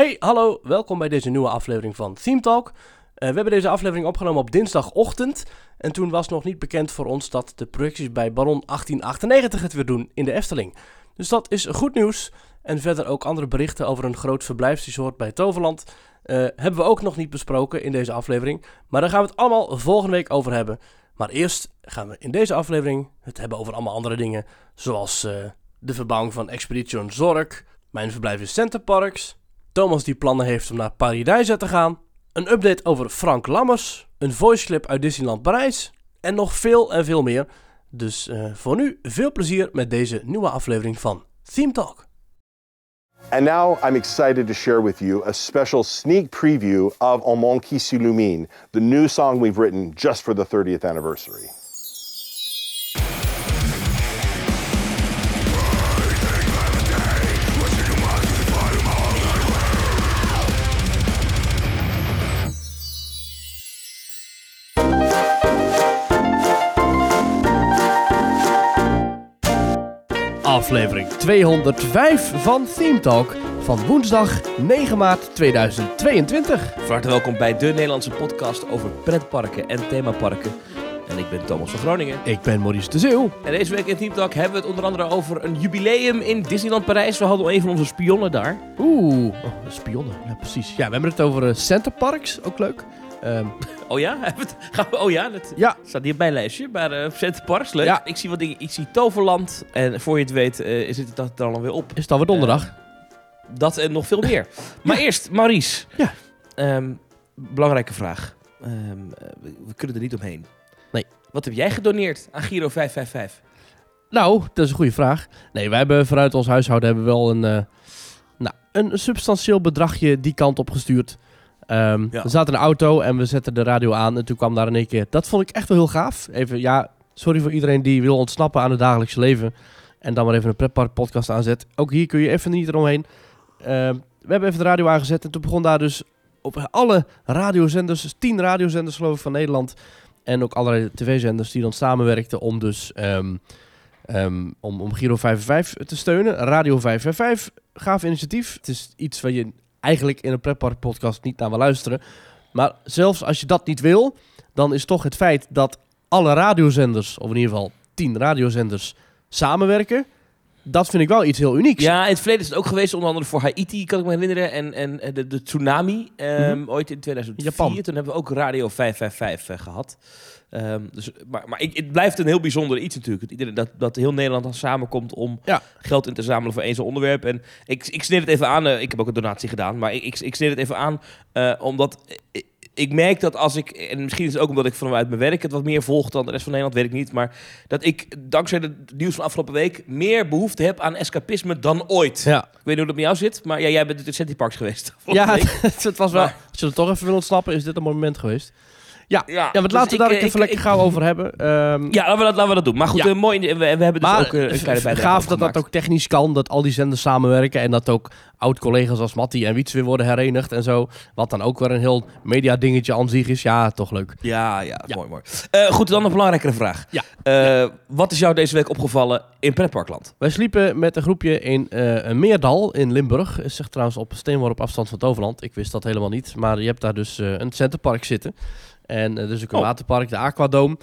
Hey, hallo, welkom bij deze nieuwe aflevering van Theme Talk. Uh, we hebben deze aflevering opgenomen op dinsdagochtend. En toen was nog niet bekend voor ons dat de projecties bij Baron 1898 het weer doen in de Efteling. Dus dat is goed nieuws. En verder ook andere berichten over een groot verblijfsresort bij Toverland. Uh, hebben we ook nog niet besproken in deze aflevering. Maar daar gaan we het allemaal volgende week over hebben. Maar eerst gaan we in deze aflevering het hebben over allemaal andere dingen. Zoals uh, de verbouwing van Expedition Zorg, mijn verblijf in Centerparks, Thomas die plannen heeft om naar Paradijsa te gaan, een update over Frank Lammers, een voiceclip uit Disneyland Parijs en nog veel en veel meer. Dus uh, voor nu veel plezier met deze nieuwe aflevering van Theme Talk. And now I'm excited to share with you a special sneak preview of En Mon qui s'illumine, the new song we've written just for the 30th anniversary. Aflevering 205 van Theme Talk van woensdag 9 maart 2022. Van harte welkom bij de Nederlandse podcast over pretparken en themaparken. En ik ben Thomas van Groningen. Ik ben Maurice de Zeeuw. En deze week in Team Talk hebben we het onder andere over een jubileum in Disneyland Parijs. We hadden een van onze spionnen daar. Oeh, oh, spionnen. Ja, precies. Ja, we hebben het over uh, Center Parks, ook leuk. Um, oh ja? Gaan we, oh ja, dat ja. staat hier bij lijstje. Maar uh, Center Parks, leuk. Ja. Ik zie wat dingen. Ik zie Toverland. En voor je het weet uh, is het dat er alweer op. Is het alweer donderdag? Uh, dat en nog veel meer. maar eerst, Maurice. Ja. Um, belangrijke vraag. Um, we kunnen er niet omheen. Nee. Wat heb jij gedoneerd aan Giro 555? Nou, dat is een goede vraag. Nee, wij hebben vanuit ons huishouden hebben we wel een, nou, een substantieel bedragje die kant op gestuurd. Um, ja. We zaten in een auto en we zetten de radio aan en toen kwam daar in één keer... Dat vond ik echt wel heel gaaf. Even, ja, sorry voor iedereen die wil ontsnappen aan het dagelijkse leven. En dan maar even een pretpark podcast aanzet. Ook hier kun je even niet eromheen. Um, we hebben even de radio aangezet en toen begon daar dus op alle radiozenders, tien radiozenders geloof ik van Nederland... En ook allerlei tv-zenders die dan samenwerkten om dus... Um, Um, om, om Giro 55 te steunen. Radio 555, gaaf initiatief. Het is iets wat je eigenlijk in een pretpark podcast niet naar wil luisteren. Maar zelfs als je dat niet wil, dan is toch het feit dat alle radiozenders, of in ieder geval tien radiozenders, samenwerken. Dat vind ik wel iets heel unieks. Ja, in het verleden is het ook geweest, onder andere voor Haiti, kan ik me herinneren. En, en de, de tsunami, um, ooit in 2004. Japan. Toen hebben we ook Radio 555 uh, gehad. Um, dus, maar maar ik, het blijft een heel bijzonder iets natuurlijk. Dat, dat, dat heel Nederland dan samenkomt om ja. geld in te zamelen voor één zo'n onderwerp. En ik, ik sneer het even aan. Uh, ik heb ook een donatie gedaan. Maar ik, ik, ik sneer het even aan uh, omdat... Ik, ik merk dat als ik, en misschien is het ook omdat ik vanuit mijn werk het wat meer volg dan de rest van Nederland, weet ik niet. Maar dat ik dankzij het nieuws van afgelopen week meer behoefte heb aan escapisme dan ooit. Ja. Ik weet niet hoe dat met jou zit, maar ja, jij bent in City Parks geweest. Ja, het, het, was wel. Maar, als je er toch even wil ontsnappen, is dit een moment geweest. Ja, ja, ja dus laten we daar ik, even ik, lekker gauw over hebben. Um, ja, laten we, dat, laten we dat doen. Maar goed, ja. uh, mooi, we, we hebben dus maar, ook uh, een kleine bijdrage Gaaf dat dat ook technisch kan, dat al die zenders samenwerken en dat ook oud-collega's als Matti en Wiets weer worden herenigd en zo. Wat dan ook weer een heel media-dingetje aan zich is. Ja, toch leuk. Ja, ja, ja. mooi, mooi. Uh, goed, dan een belangrijkere vraag. Ja. wat is jou deze week opgevallen in pretparkland? Wij sliepen met een groepje in een Meerdal in Limburg. Is zich trouwens op steenworp afstand van Toverland. Ik wist dat helemaal niet, maar je hebt daar dus een centerpark zitten. En uh, dus ook een oh. waterpark, de Aquadome.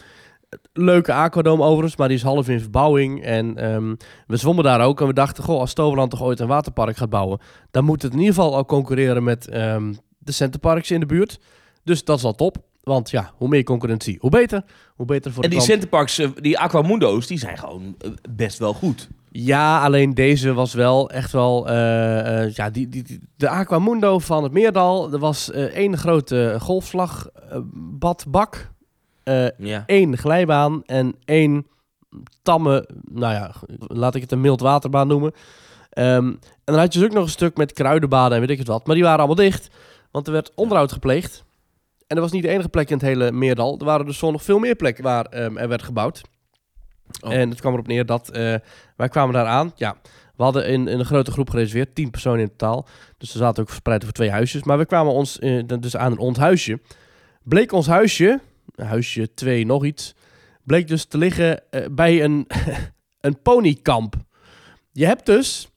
Leuke Aquadome overigens, maar die is half in verbouwing. En um, we zwommen daar ook. En we dachten, goh, als Toverland toch ooit een waterpark gaat bouwen... dan moet het in ieder geval al concurreren met um, de centerparks in de buurt. Dus dat is al top. Want ja, hoe meer concurrentie, hoe beter. Hoe beter voor en de die klant. centerparks, uh, die Aquamundo's, die zijn gewoon uh, best wel goed. Ja, alleen deze was wel echt wel... Uh, uh, ja, die, die, de Aquamundo van het Meerdal. Er was uh, één grote golfslagbadbak. ja. één glijbaan en één tamme... Nou ja, laat ik het een mild waterbaan noemen. Um, en dan had je dus ook nog een stuk met kruidenbaden en weet ik het wat. Maar die waren allemaal dicht. Want er werd onderhoud gepleegd. En dat was niet de enige plek in het hele Meerdal. Er waren dus zo nog veel meer plekken waar um, er werd gebouwd. Oh. En het kwam erop neer dat uh, wij kwamen daar aan. Ja, we hadden in, in een grote groep gereserveerd, tien personen in totaal. Dus we zaten ook verspreid over twee huisjes. Maar we kwamen ons uh, dus aan een ons huisje. Bleek ons huisje, huisje 2 nog iets, bleek dus te liggen uh, bij een, een ponykamp. Je hebt dus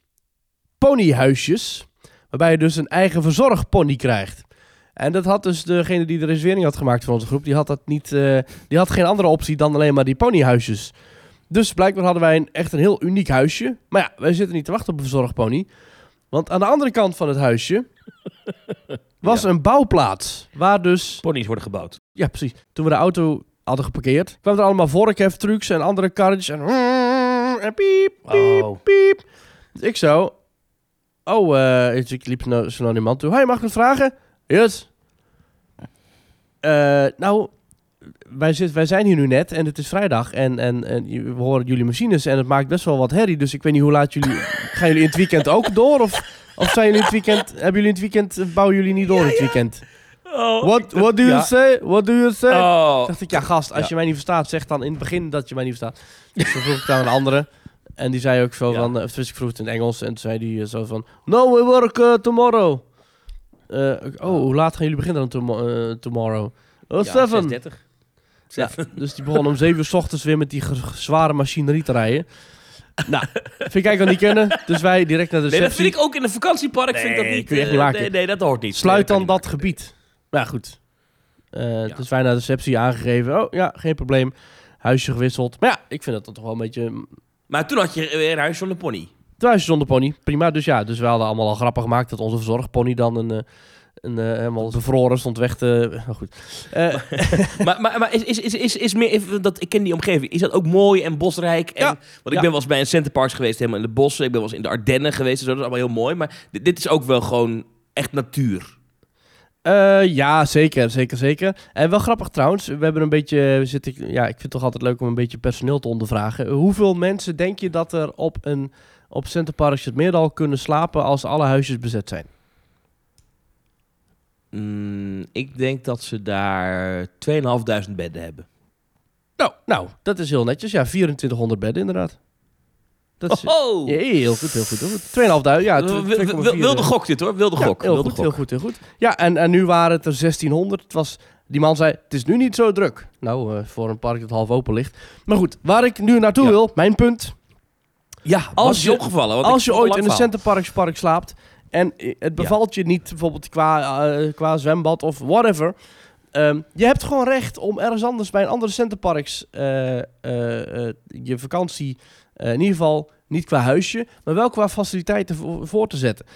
ponyhuisjes Waarbij je dus een eigen verzorgpony krijgt. En dat had dus degene die de reservering had gemaakt van onze groep, die had, dat niet, eh, die had geen andere optie dan alleen maar die ponyhuisjes. Dus blijkbaar hadden wij een, echt een heel uniek huisje. Maar ja, wij zitten niet te wachten op een verzorgpony. Want aan de andere kant van het huisje was een bouwplaats. Waar dus... Ponies worden gebouwd. Ja, precies. Toen we de auto hadden geparkeerd, kwamen er allemaal vorkheftrucs en andere karretjes en... En piep, piep, Oh. piep. Dus ik zo... Oh, eh, ik liep zo naar die man toe. Hey, mag ik wat vragen? Yes. Eh, nou, wij, zit, wij zijn hier nu net en het is vrijdag en, en, en we horen jullie machines en het maakt best wel wat herrie. Dus ik weet niet hoe laat jullie... gaan jullie in het weekend ook door? Of, of zijn jullie in het weekend... Hebben jullie in het weekend... Bouwen jullie niet door in het weekend? Oh, What, what do you ja. say? What do you say? Oh. dacht ik, ja gast, als Ja. je mij niet verstaat, zeg dan in het begin dat je mij niet verstaat. Dus toen vroeg ik aan een andere. En die zei ook zo Ja. van, uh, dus ik vroeg het in het Engels. En toen zei die eh, zo van, no, we work uh, tomorrow. Eh, oh, hoe laat gaan jullie beginnen dan tomo- eh, tomorrow? Oh, Ja, seven. 6:30. Ja, dus die begon om zeven uur 's ochtends weer met die zware machinerie te rijden. Nou, vind ik eigenlijk al niet kennen. Dus wij direct naar de Nee, dat receptie. vind ik ook in een vakantiepark. vind ik dat Nee, niet, kun je echt eh, niet maken. Nee, nee, dat hoort niet. Sluit Nee, dan dat gebied. Maar ja, goed. Dus wij naar de receptie aangegeven. Oh ja, geen probleem. Huisje gewisseld. Maar ja, ik vind dan toch wel een beetje... Maar toen had je weer een huis van de pony. Huisje zonder pony. Prima. Dus ja, dus we hadden allemaal al grappen gemaakt dat onze verzorgpony dan een... eh, een eh, helemaal bevroren stond weg te... Nou goed. Eh, maar maar, maar is, is, is, is, is meer, even dat, ik ken die omgeving. Is dat ook mooi en bosrijk? En, Ja. Want ik Ja. ben wel eens bij een centerparks geweest, helemaal in de bossen. Ik ben wel eens in de Ardennen geweest en zo. Dat is allemaal heel mooi. Maar dit, dit is ook wel gewoon echt natuur. Ja, zeker, zeker, zeker. En wel grappig trouwens. We hebben een beetje, we zitten, ja, ik vind het toch altijd leuk om een beetje personeel te ondervragen. Hoeveel mensen denk je dat er op een op Centerparks het Meerdal kunnen slapen als alle huisjes bezet zijn? Mm, ik denk dat ze daar 2.500 bedden hebben. Nou, nou, dat is heel netjes. Ja, 2400 bedden inderdaad. Dat is, Oh! ja, heel goed, heel goed, heel goed. 2500, ja. Wil- tw- wil- 2,4, wil- wilde gok dit hoor, wilde Ja, gok. heel wilde goed, gok. heel goed, heel goed. Ja, en, en nu waren het er 1600. Het was, die man zei, het is nu niet zo druk. Nou, eh, voor een park dat half open ligt. Maar goed, waar ik nu naartoe Ja. wil, mijn punt. Ja, Als je opgevallen? Want Als je ooit in een Centerparkspark slaapt en eh, het bevalt je niet, bijvoorbeeld qua, eh, qua zwembad of whatever. ehm, je hebt gewoon recht om ergens anders bij een andere Centerparks eh, je vakantie, in ieder geval niet qua huisje, maar wel qua faciliteiten voor, voor te zetten.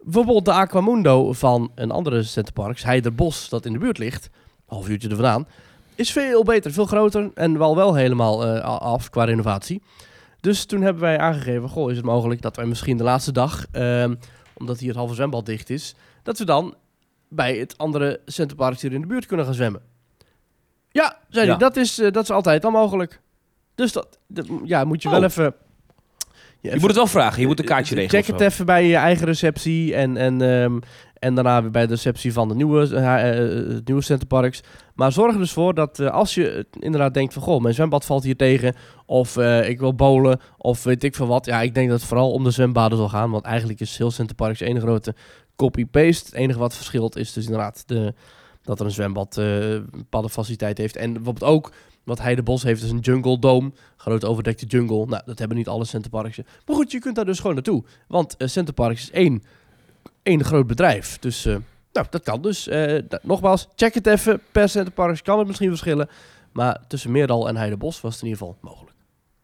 Bijvoorbeeld de Aquamundo van een andere Centerparks, Heiderbos, dat in de buurt ligt, een half uurtje er vandaan, is veel beter, veel groter en wel wel helemaal af qua renovatie. Dus toen hebben wij aangegeven, goh, is het mogelijk dat wij misschien de laatste dag, ehm, omdat hier het halve zwembad dicht is, dat we dan bij het andere Centerpark hier in de buurt kunnen gaan zwemmen. Ja, zei Ja. hij, dat is, eh, dat is altijd al mogelijk. Dus dat, dat- ja, moet je wel Oh. even... Je moet het wel vragen, je moet een kaartje regelen. Check het even bij je eigen receptie en, en, ehm, en daarna weer bij de receptie van de nieuwe, het nieuwe Centerparks. Maar zorg er dus voor dat eh, als je inderdaad denkt van... Goh, mijn zwembad valt hier tegen. Of ik wil bowlen. Of weet ik veel wat. Ja, ik denk dat het vooral om de zwembaden zal gaan. Want eigenlijk is heel Centerparks één grote copy-paste. Het enige wat verschilt is dus inderdaad de, dat er een zwembad een faciliteit heeft. En bijvoorbeeld ook... Wat Heidebos heeft is een jungle dome. Groot overdekte jungle. Nou, dat hebben niet alle Centerparks. Maar goed, je kunt daar dus gewoon naartoe. Want Centerparks is één, één groot bedrijf. Dus eh, nou, dat kan dus. Eh, nogmaals, check het even. Per Centerparks kan het misschien verschillen. Maar tussen Meerdal en Heidebos was het in ieder geval mogelijk.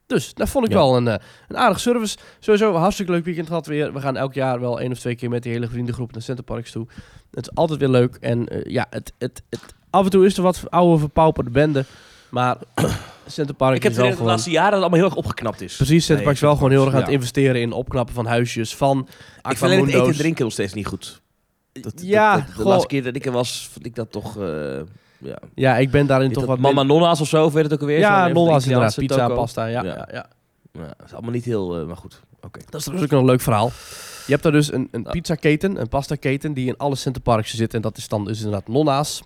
Dus dat vond ik Ja. wel een, eh, een aardige service. Sowieso een hartstikke leuk weekend gehad weer. We gaan elk jaar wel één of twee keer met die hele vriendengroep naar Centerparks toe. Het is altijd weer leuk. En ja, het, het, het, af en toe is er wat oude verpauperde bende. Maar Centerparks Ik heb is het de gewoon... laatste jaren dat het allemaal heel erg opgeknapt is. Precies, Centerparks is wel gewoon heel erg aan het investeren in opknappen van huisjes, van Ik vind alleen het eten en drinken nog steeds niet goed. Dat, Ja, dat- dat- de goh. laatste keer dat ik er was, vond ik dat toch... eh ja. Ja, ik ben daarin toch wat... Mama Nonna's of zo, of weet het ook alweer? Ja, nonna's inderdaad. Pizza, toko. pasta, ja, Ja. ja. ja. Ja, dat is allemaal niet heel... eh, maar goed, oké. Dat is trouwens ook nog een leuk verhaal. Je hebt daar dus een, een pizzaketen, een pastaketen, die in alle Centerparks zit. En dat is dan dus inderdaad nonna's.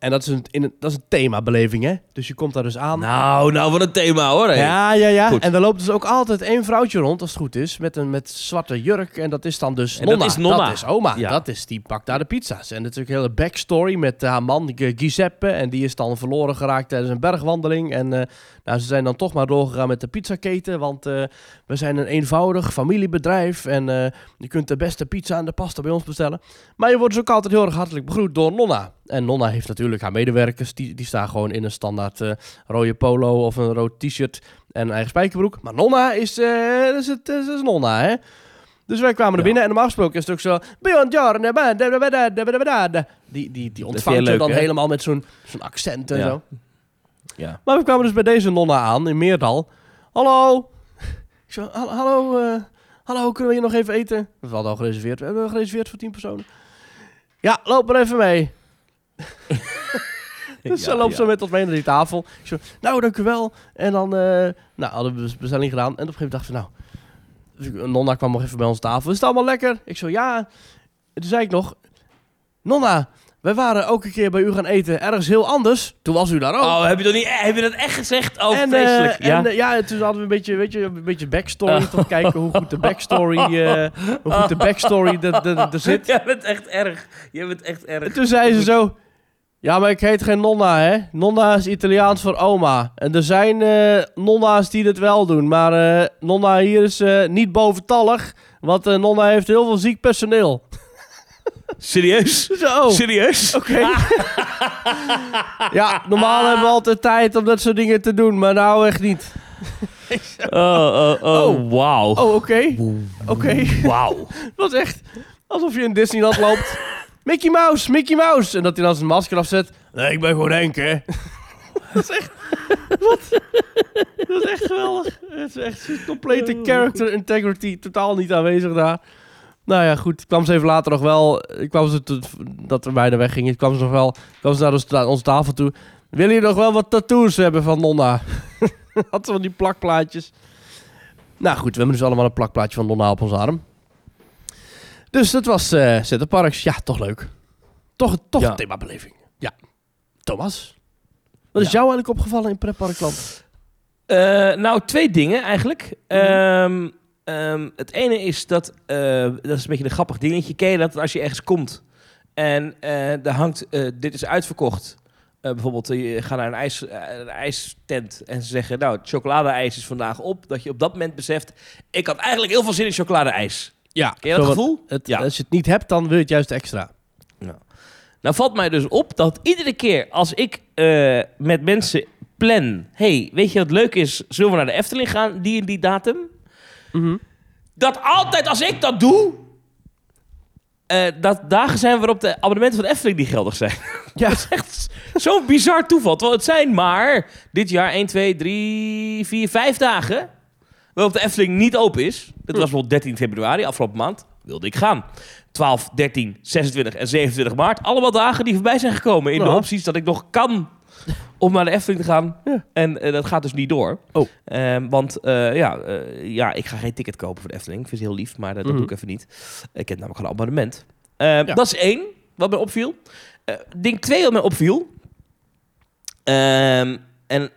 En dat is een, in een, dat is een themabeleving, hè? Dus je komt daar dus aan. Nou, nou, wat een thema hoor. Ja, ja, ja. Goed. En er loopt dus ook altijd één vrouwtje rond, als het goed is, met een met zwarte jurk. En dat is dan dus En dat Nonna. is Nonna. Dat is oma. Ja. Dat is, die pakt daar de pizza's. En natuurlijk een hele backstory met eh, haar man Giuseppe. En die is dan verloren geraakt tijdens een bergwandeling. En eh, nou ze zijn dan toch maar doorgegaan met de pizzaketen, want eh, we zijn een eenvoudig familiebedrijf en eh, je kunt de beste pizza en de pasta bij ons bestellen. Maar je wordt dus ook altijd heel erg hartelijk begroet door Nonna. En Nonna heeft natuurlijk haar medewerkers, die, die staan gewoon in een standaard eh, rode polo of een rood t-shirt en een eigen spijkerbroek. Maar Nonna is, is, het, dat is Nonna, hè. Dus wij kwamen er Ja. binnen en normaal gesproken is het ook zo... Die, die, die ontvangt je dan helemaal met zo'n zo'n accent en Ja. zo. Ja. Maar we kwamen dus bij deze nonna aan in Meerdal. Hallo. Ik zo, "Hal- hallo, eh, hallo, kunnen we hier nog even eten? We hadden al gereserveerd. We hebben gereserveerd voor 10 personen. Ja, loop maar even mee. Dus Ja, ze loopt ja. zo met ons mee naar die tafel. Ik zo, nou, dank u wel. En dan, eh, nou, hadden we de bestelling gedaan. En op een gegeven moment dachten we, nou... dus Nonna kwam nog even bij onze tafel. Is het allemaal lekker? Ik zo, ja. En toen zei ik nog... Nonna, wij waren ook een keer bij u gaan eten. Ergens heel anders. Toen was u daar ook. Oh, heb je, dat niet, heb je dat echt gezegd? Oh, en, eh, vreselijk. ja. en eh, ja, toen hadden we een beetje, weet je, een beetje backstory. Om te kijken hoe goed de backstory, eh, hoe goed de backstory er- zit. Jij bent echt erg. Jij bent echt En erg. toen zei ze zo... Ja, maar ik heet geen nonna, hè. Nonna is Italiaans voor oma. En er zijn eh, nonna's die dit wel doen. Maar eh, nonna hier is eh, niet boventallig. Want eh, nonna heeft heel veel ziek personeel. Serieus? Zo, oké. Serieus? Ja, normaal hebben we altijd tijd om dat soort dingen te doen. Maar nou echt niet. Oh, oh, oh, Oh. wauw. Oh, oké. Oké. Wauw. Het was echt alsof je in Disneyland loopt. Mickey Mouse, Mickey Mouse. En dat hij dan zijn masker afzet. Nee, ik ben gewoon Henk, hè. dat is echt... Wat? Dat is echt geweldig. Het is echt complete character integrity. Totaal niet aanwezig daar. Nou ja, goed. Ik kwam ze even later nog wel... Ik kwam ze te- dat we bijna weggingen. Ik kwam ze nog wel... kwam ze naar onze, ta- onze tafel toe. Willen jullie nog wel wat tattoos hebben van Nonna? Had ze van die plakplaatjes. Nou goed, we hebben dus allemaal een plakplaatje van Nonna op onze arm. Dus dat was eh Centerparks. Ja, toch leuk. Toch, toch Ja. een themabeleving. Ja. Thomas? Wat is Ja. jou eigenlijk opgevallen in Pretparkland? Eh, nou, twee dingen eigenlijk. Ehm, ehm, het ene is dat, eh, dat is een beetje een grappig dingetje. Ken je dat als je ergens komt en eh daar hangt, eh, dit is uitverkocht. Eh, bijvoorbeeld, eh, je gaat naar een, ijs, eh, een ijstent en ze zeggen, nou, het chocoladeijs is vandaag op. Dat je op dat moment beseft, ik had eigenlijk heel veel zin in chocoladeijs. Ja. Ken je dat gevoel? Het, Ja. Als je het niet hebt, dan wil je het juist extra. Nou valt mij dus op dat iedere keer als ik eh, met mensen plan... hey, weet je wat leuk is? Zullen we naar de Efteling gaan, die en die datum? Dat altijd als ik dat doe... eh, dat dagen zijn waarop de abonnementen van de Efteling die geldig zijn. Ja. dat is echt zo'n bizar toeval. Terwijl het zijn maar dit jaar 1, 2, 3, 4, 5 dagen... waarop de Efteling niet open is. Dat was bijvoorbeeld 13 februari, afgelopen maand. Wilde ik gaan. 12, 13, 26 en 27 maart. Allemaal dagen die voorbij zijn gekomen. In de opties dat ik nog kan om naar de Efteling te gaan. Ja. En eh, dat gaat dus niet door. Oh. Ehm, want eh, ja, eh, ja, ik ga geen ticket kopen voor de Efteling. Ik vind het heel lief, maar dat Mhm. doe ik even niet. Ik heb namelijk geen abonnement. Ehm, Ja. Dat is één wat me opviel. Ding twee wat me opviel. Ehm, en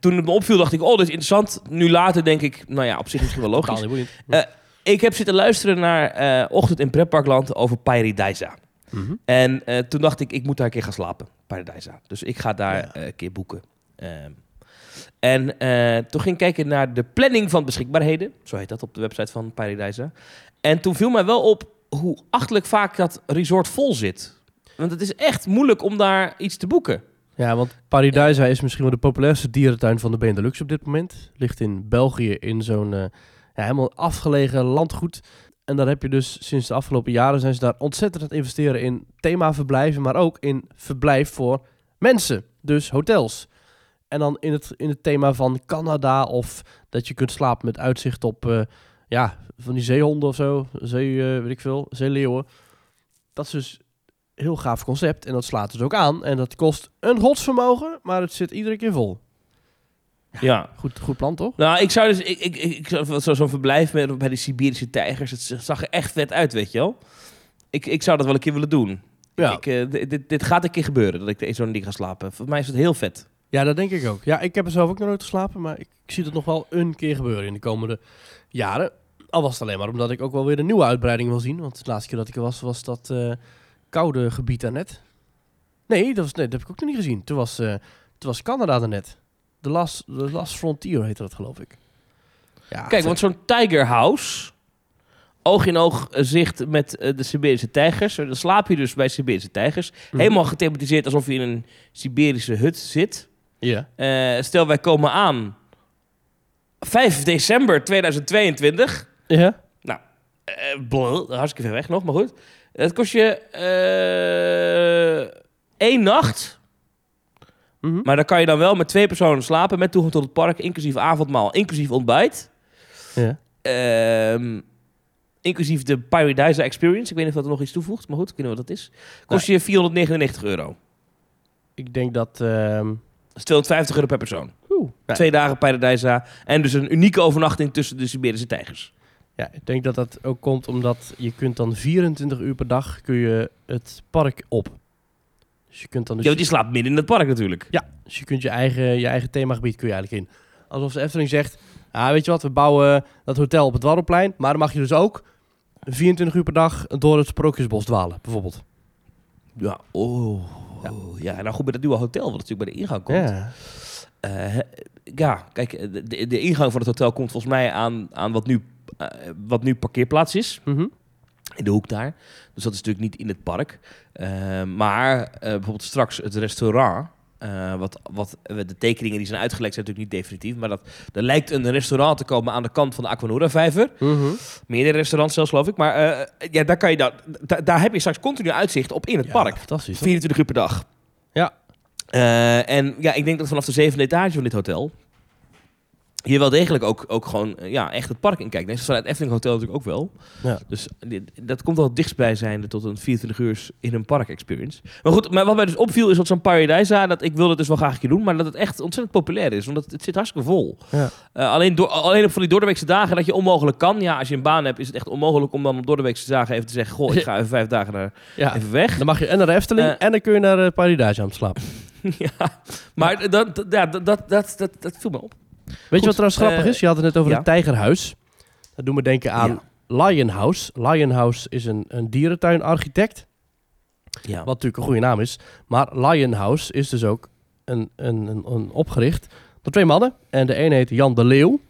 toen het me opviel dacht ik, oh, dit is interessant. Nu later denk ik, nou ja, op zich misschien wel logisch. Ik heb zitten luisteren naar Ochtend in Pretparkland over Paradisa. Mhm. En toen dacht ik, ik moet daar een keer gaan slapen. Paradisa. Dus ik ga daar Ja. eh, een keer boeken. Ehm, en eh, toen ging ik kijken naar de planning van beschikbaarheden. Zo heet dat op de website van Paradisa. En toen viel mij wel op hoe achterlijk vaak dat resort vol zit. Want het is echt moeilijk om daar iets te boeken. Ja, want Paradise is misschien wel de populairste dierentuin van de Benelux op dit moment. Ligt in België in zo'n eh, ja, helemaal afgelegen landgoed. En daar heb je dus sinds de afgelopen jaren zijn ze daar ontzettend aan het investeren in themaverblijven, maar ook in verblijf voor mensen. Dus hotels. En dan in het, in het thema van Canada of dat je kunt slapen met uitzicht op eh, ja, van die zeehonden of zo. Zee, eh, weet ik veel, zeeleeuwen. Dat is dus een heel gaaf concept en dat slaat dus ook aan. En dat kost een godsvermogen, maar het zit iedere keer vol. Ja. Goed, goed plan toch? Nou, ik zou dus... Ik, ik, ik, ik zou- zo- zo'n verblijf met, bij de Siberische tijgers. Het zag er echt vet uit, weet je wel. Ik, ik zou dat wel een keer willen doen. Ja. Ik, eh, dit- dit, gaat een keer gebeuren, dat ik in zo'n ding ga slapen. Voor mij is het heel vet. Ja, dat denk ik ook. Ja, ik heb er zelf ook nog nooit geslapen, maar ik, ik zie het nog wel een keer gebeuren in de komende jaren. Al was het alleen maar omdat ik ook wel weer een nieuwe uitbreiding wil zien. Want de laatste keer dat ik er was, was dat eh, koude gebied daarnet. Nee, dat, was, nee, dat heb ik ook nog niet gezien. Toen was, eh, toen was Canada daarnet. The Last, The Last Frontier heette dat, geloof ik. Ja, Kijk, want zo'n Tiger House, oog in oog eh, zicht met eh, de Siberische tijgers. Dan slaap je dus bij Siberische tijgers. Mhm. Helemaal gethematiseerd alsof je in een Siberische hut zit. Ja. Eh, stel, wij komen aan 5 december 2022. Ja? Eh bleh, hartstikke ver weg nog, maar goed. Het kost je eh één nacht. Mhm. Maar dan kan je dan wel met twee personen slapen. Met toegang tot het park, inclusief avondmaal, inclusief ontbijt. ja. Ehm, inclusief de Paradise Experience. Ik weet niet of dat er nog iets toevoegt, maar goed, ik weet niet wat dat is. Kost je 499 euro. Ik denk dat... ehm, Dat is 250 euro per persoon. oeh, ja, Twee dagen Paradise en dus een unieke overnachting tussen de Siberische tijgers. ja, ik denk dat dat ook komt omdat je kunt dan 24 uur per dag kun je het park op. Dus je kunt dan dus... Want die slaapt midden in het park natuurlijk. Ja, dus je kunt je eigen, je eigen themagebied kun je eigenlijk in. Alsof de Efteling zegt, ah, weet je wat, we bouwen dat hotel op het Dwarrelplein, maar dan mag je dus ook 24 uur per dag door het Sprookjesbos dwalen, bijvoorbeeld. Ja, oh. Ja. Ja, nou goed, bij dat nieuwe hotel, wat natuurlijk bij de ingang komt. Ja. Eh, ja, kijk, de, de- de ingang van het hotel komt volgens mij aan, aan wat, nu, eh, wat nu parkeerplaats is. Mhm. In de hoek daar. Dus dat is natuurlijk niet in het park. Eh, maar eh, bijvoorbeeld straks het restaurant. eh, wat, wat, de tekeningen die zijn uitgelekt zijn natuurlijk niet definitief. Maar dat, er lijkt een restaurant te komen aan de kant van de Aquanura vijver. Mhm. Meerdere restaurants zelfs geloof ik. Maar eh, ja, daar, kan je dan, da- daar heb je straks continu uitzicht op in het Ja, park. fantastisch. toch? 24 uur per dag. Ja. Eh, en ja, ik denk dat vanaf de zevende etage van dit hotel... je wel degelijk ook, ook gewoon eh, ja, echt het park in kijkt. Nee, vanuit Efteling Hotel natuurlijk ook wel. Ja. Dus dit- dat komt wel dichtstbij zijn tot een 24 uur in een park experience. Maar goed, maar wat mij dus opviel is dat zo'n Paradise... dat ik wilde het dus wel graag een keer doen... maar dat het echt ontzettend populair is. Want het zit hartstikke vol. Ja. Eh, alleen, door, alleen op van die doordeweekse dagen dat je onmogelijk kan. Ja, als je een baan hebt is het echt onmogelijk om dan op doordeweekse dagen even te zeggen... goh, ik ga even vijf dagen naar, Ja, even weg. dan mag je en naar de Efteling Eh. en dan kun je naar uh, Paradise aan het slapen. ja, maar dat, dat, ja, dat, dat, dat, dat, dat viel me op. Weet je wat trouwens grappig eh, is? Je had het net over ja. het Tijgerhuis. Dat doet me denken aan Lionhouse. Lionhouse is een, een dierentuinarchitect. Ja. Wat natuurlijk een goede naam is. Maar Lionhouse is dus ook een, een, een, een opgericht door twee mannen. En de ene heet Jan de Leeuw.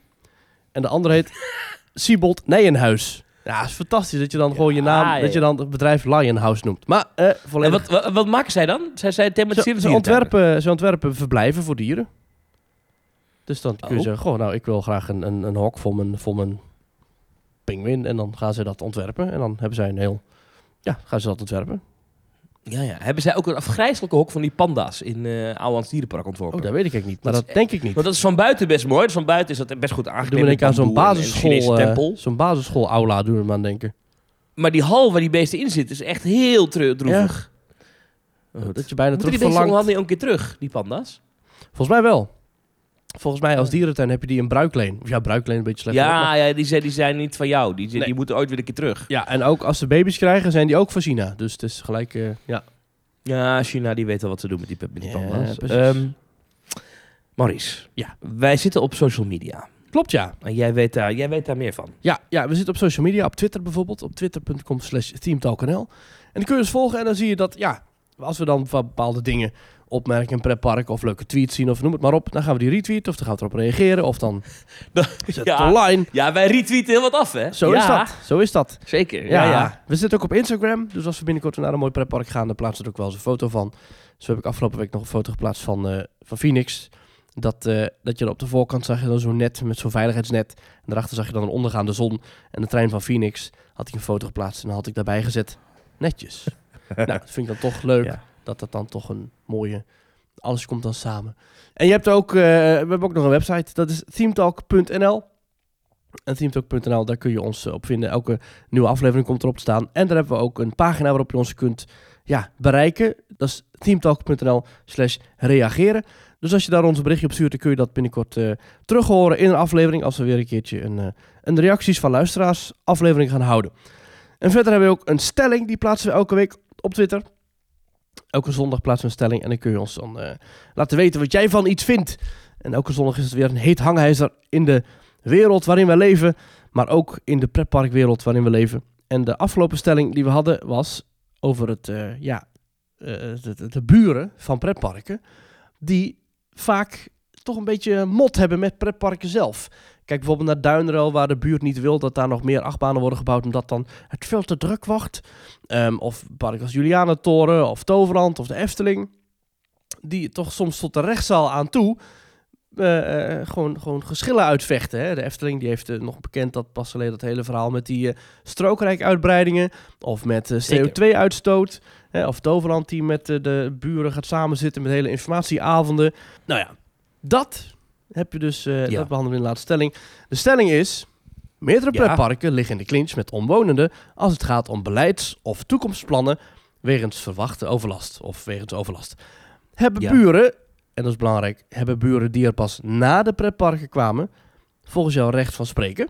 En de andere heet Siebold Nijenhuis. Ja, het is fantastisch dat je dan gewoon je naam, ja, dat je ja. dan het bedrijf Lionhouse noemt. Maar eh En volledig... wat, wat, wat maken zij dan? Zij, zij thematiseren ze, ontwerpen, ze ontwerpen verblijven voor dieren. Dus dan kun je Oh. zeggen, goh, nou, ik wil graag een, een, een hok voor mijn, voor mijn pinguïn. En dan gaan ze dat ontwerpen. En dan hebben zij een heel... Ja, gaan ze dat ontwerpen. Ja, ja. Hebben zij ook een afgrijzelijke hok van die panda's in eh Ouwans Dierenpark ontworpen? Oh, dat weet ik eigenlijk niet. Maar Dat denk ik niet. Want dat is van buiten best mooi. Dus van buiten is dat best goed Doen aangekleed. we aan zo'n basisschool, tempel. zo'n basisschool aula doen we maar aan denken. Maar die hal waar die beesten in zitten is echt heel droevig. Goed. Dat je bijna Moeten terug die beesten verlangt. een keer terug, die panda's? Volgens mij wel. Volgens mij als dierentuin heb je die in bruikleen. Of ja, bruikleen een beetje slecht. maar- Ja, ja die, zijn, die zijn niet van jou. Die, die Nee. moeten ooit weer een keer terug. ja, en ook als ze baby's krijgen, zijn die ook van China. Dus het is gelijk, eh, ja. Ja, China die weet wel wat ze doen met die, met die Ja, panda's. precies. Ehm, Maurice, Ja. wij zitten op social media. Klopt, ja. En jij weet daar, jij weet daar meer van. Ja, ja, we zitten op social media, op Twitter bijvoorbeeld, op twitter.com slash teamtalknl. En dan kun je ons volgen en dan zie je dat, ja, als we dan van bepaalde dingen opmerken in pretpark of leuke tweets zien of noem het maar op, dan gaan we die retweeten of dan gaan we erop reageren of dan zet het Ja. online. Ja, wij retweeten heel wat af, hè? Zo ja, is dat, zo is dat. Zeker. Ja, Ja, ja. we zitten ook op Instagram, dus als we binnenkort naar een mooi pretpark gaan, dan plaatsen we er ook wel eens een foto van. Zo heb ik afgelopen week nog een foto geplaatst van, eh, van Phoenix. Dat, eh, dat je er op de voorkant zag je dan zo'n net met zo'n veiligheidsnet. En daarachter zag je dan een ondergaande zon. En de trein van Phoenix had ik een foto geplaatst en dan had ik daarbij gezet. Netjes. nou, dat vind ik dan toch leuk. Ja. Dat dat dan toch een mooie... Alles komt dan samen. En je hebt ook... eh, we hebben ook nog een website. Dat is themetalk.nl. En themetalk.nl, daar kun je ons eh, op vinden. Elke nieuwe aflevering komt erop te staan. En daar hebben we ook een pagina waarop je ons kunt ja, bereiken. Dat is themetalk.nl slash reageren. Dus als je daar ons berichtje op stuurt, dan kun je dat binnenkort eh terug horen in een aflevering. Als we weer een keertje een, een reacties van luisteraars aflevering gaan houden. En verder hebben we ook een stelling, die plaatsen we elke week op Twitter. Elke zondag plaatsen we een stelling en dan kun je ons dan eh, laten weten wat jij van iets vindt. En elke zondag is het weer een heet hangijzer in de wereld waarin we leven, maar ook in de pretparkwereld waarin we leven. En de afgelopen stelling die we hadden was over het, eh, ja, eh, de, de- de buren van pretparken, die vaak toch een beetje mot hebben met pretparken zelf. Kijk bijvoorbeeld naar Duinrel, waar de buurt niet wil dat daar nog meer achtbanen worden gebouwd, omdat dan het veel te druk wordt. Um, of park als Julianentoren, of Toverland, of de Efteling. Die toch soms tot de rechtszaal aan toe uh, gewoon, gewoon geschillen uitvechten. Hè? De Efteling die heeft uh, nog bekend dat pas geleden dat hele verhaal met die strookrijkuitbreidingen. Of met CO2-uitstoot. Of Toverland die met de buren gaat samenzitten met hele informatieavonden. Nou ja, dat heb je dus, ja. dat behandelen we in de laatste stelling. De stelling is, meerdere pretparken liggen in de clinch met omwonenden als het gaat om beleids- of toekomstplannen wegens verwachte overlast of wegens overlast. Hebben ja. buren en dat is belangrijk, hebben buren die er pas na de pretparken kwamen, volgens jou recht van spreken.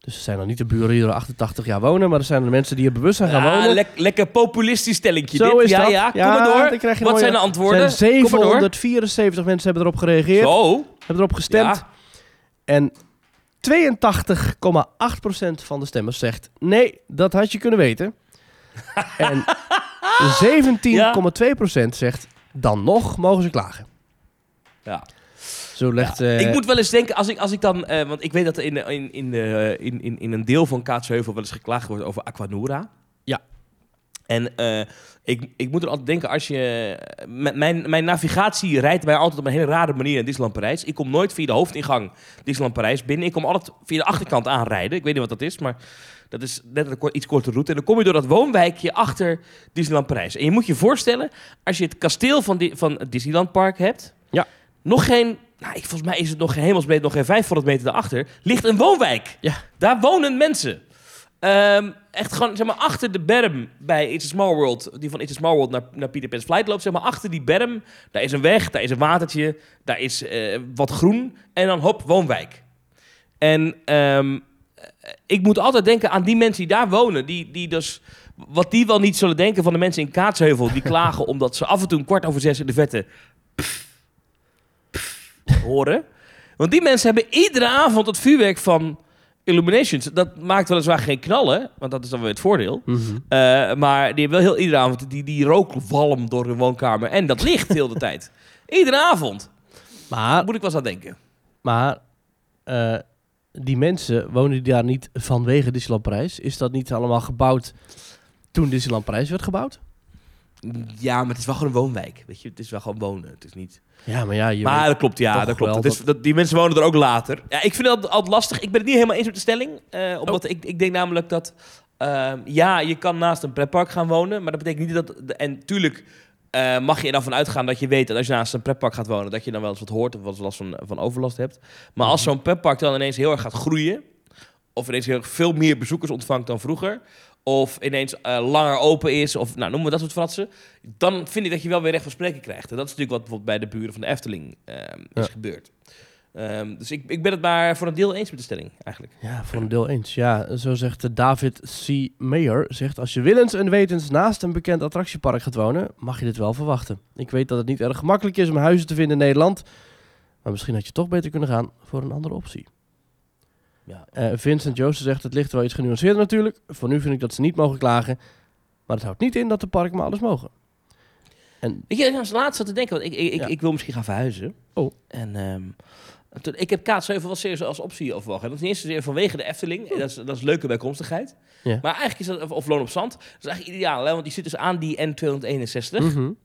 Dus er zijn dan niet de buren die er 88 jaar wonen, maar er zijn de mensen die er bewust zijn gaan wonen. Le lekker populistisch stellingje Zo dit. Is ja, dat. ja, kom maar door. Wat zijn de antwoorden? Zijn 774 mensen hebben erop gereageerd. Zo. Hebben erop gestemd. Ja. En 82,8% van de stemmers zegt, nee, dat had je kunnen weten. en 17,2% zegt, dan nog mogen ze klagen. Ja. Zo legt, ja. uh, ik moet wel eens denken, als ik, als ik dan... Uh, want ik weet dat er in, in, in, in, in, in een deel van Kaatsheuvel wel eens geklaagd wordt over Aquanura. Ja. En uh, ik, ik moet er altijd denken, als je... Mijn, mijn navigatie rijdt mij altijd op een hele rare manier in Disneyland Parijs. Ik kom nooit via de hoofdingang Disneyland Parijs binnen. Ik kom altijd via de achterkant aanrijden. Ik weet niet wat dat is, maar... Dat is net een iets korte route. En dan kom je door dat woonwijkje achter Disneyland Parijs. En je moet je voorstellen, als je het kasteel van, van het Disneyland Park hebt... Ja. Nog geen nou, ik, volgens mij is het nog geen hemelsbreed, nog geen 500 meter daarachter, ligt een woonwijk. Ja. Daar wonen mensen. Um, echt gewoon, zeg maar, achter de berm bij It's a Small World, die van It's a Small World naar, naar Peter Pan's Flight loopt, zeg maar, achter die berm, daar is een weg, daar is een watertje, daar is uh, wat groen en dan hop, woonwijk. En um, ik moet altijd denken aan die mensen die daar wonen, die, die dus, wat die wel niet zullen denken van de mensen in Kaatsheuvel, die klagen omdat ze af en toe een kwart over zes in de vette horen. Want die mensen hebben iedere avond het vuurwerk van Illuminations. Dat maakt weliswaar geen knallen, want dat is dan weer het voordeel. Mm -hmm. uh, maar die hebben wel heel iedere avond die, die rookwalm door hun woonkamer. En dat ligt heel de tijd. Iedere avond. Maar, moet ik wel eens aan denken. Maar uh, die mensen, wonen die daar niet vanwege Disneyland Parijs? Is dat niet allemaal gebouwd toen Disneyland Parijs werd gebouwd? Ja, maar het is wel gewoon een woonwijk. Weet je, het is wel gewoon wonen. Het is niet. Ja, maar ja, je maar dat klopt, ja, dat klopt. Dat is, dat, die mensen wonen er ook later. Ja, ik vind dat altijd lastig. Ik ben het niet helemaal eens met de stelling. Uh, omdat oh. ik, ik denk namelijk dat... Uh, ja, je kan naast een pretpark gaan wonen. Maar dat betekent niet dat... En tuurlijk uh, mag je er dan van uitgaan dat je weet... dat als je naast een pretpark gaat wonen... dat je dan wel eens wat hoort of wat last van, van overlast hebt. Maar als zo'n pretpark dan ineens heel erg gaat groeien... of ineens heel veel meer bezoekers ontvangt dan vroeger of ineens uh, langer open is, of nou, noemen we dat soort fratsen, dan vind ik dat je wel weer recht van spreken krijgt. En dat is natuurlijk wat bijvoorbeeld bij de buren van de Efteling uh, is ja. gebeurd. Um, dus ik, ik ben het maar voor een deel eens met de stelling, eigenlijk. Ja, voor een deel eens. Ja, zo zegt David C. Mayer, zegt als je willens en wetens naast een bekend attractiepark gaat wonen, mag je dit wel verwachten. Ik weet dat het niet erg gemakkelijk is om huizen te vinden in Nederland, maar misschien had je toch beter kunnen gaan voor een andere optie. Ja. Uh, Vincent Joosten zegt, het ligt wel iets genuanceerder natuurlijk. Voor nu vind ik dat ze niet mogen klagen. Maar het houdt niet in dat de parken maar alles mogen. En... Ik heb als laatste te denken, want ik, ik, ja. ik, wil misschien gaan verhuizen. Oh. En um, toen, ik heb Kaatsheuvel wel serieus als optie overwogen. Dat is niet eens vanwege de Efteling. Oh. Dat, is, dat is leuke bijkomstigheid. Ja. Maar eigenlijk is dat, of Loon op Zand, dat is eigenlijk ideaal. Hè? Want die zit dus aan die N261. Mm -hmm.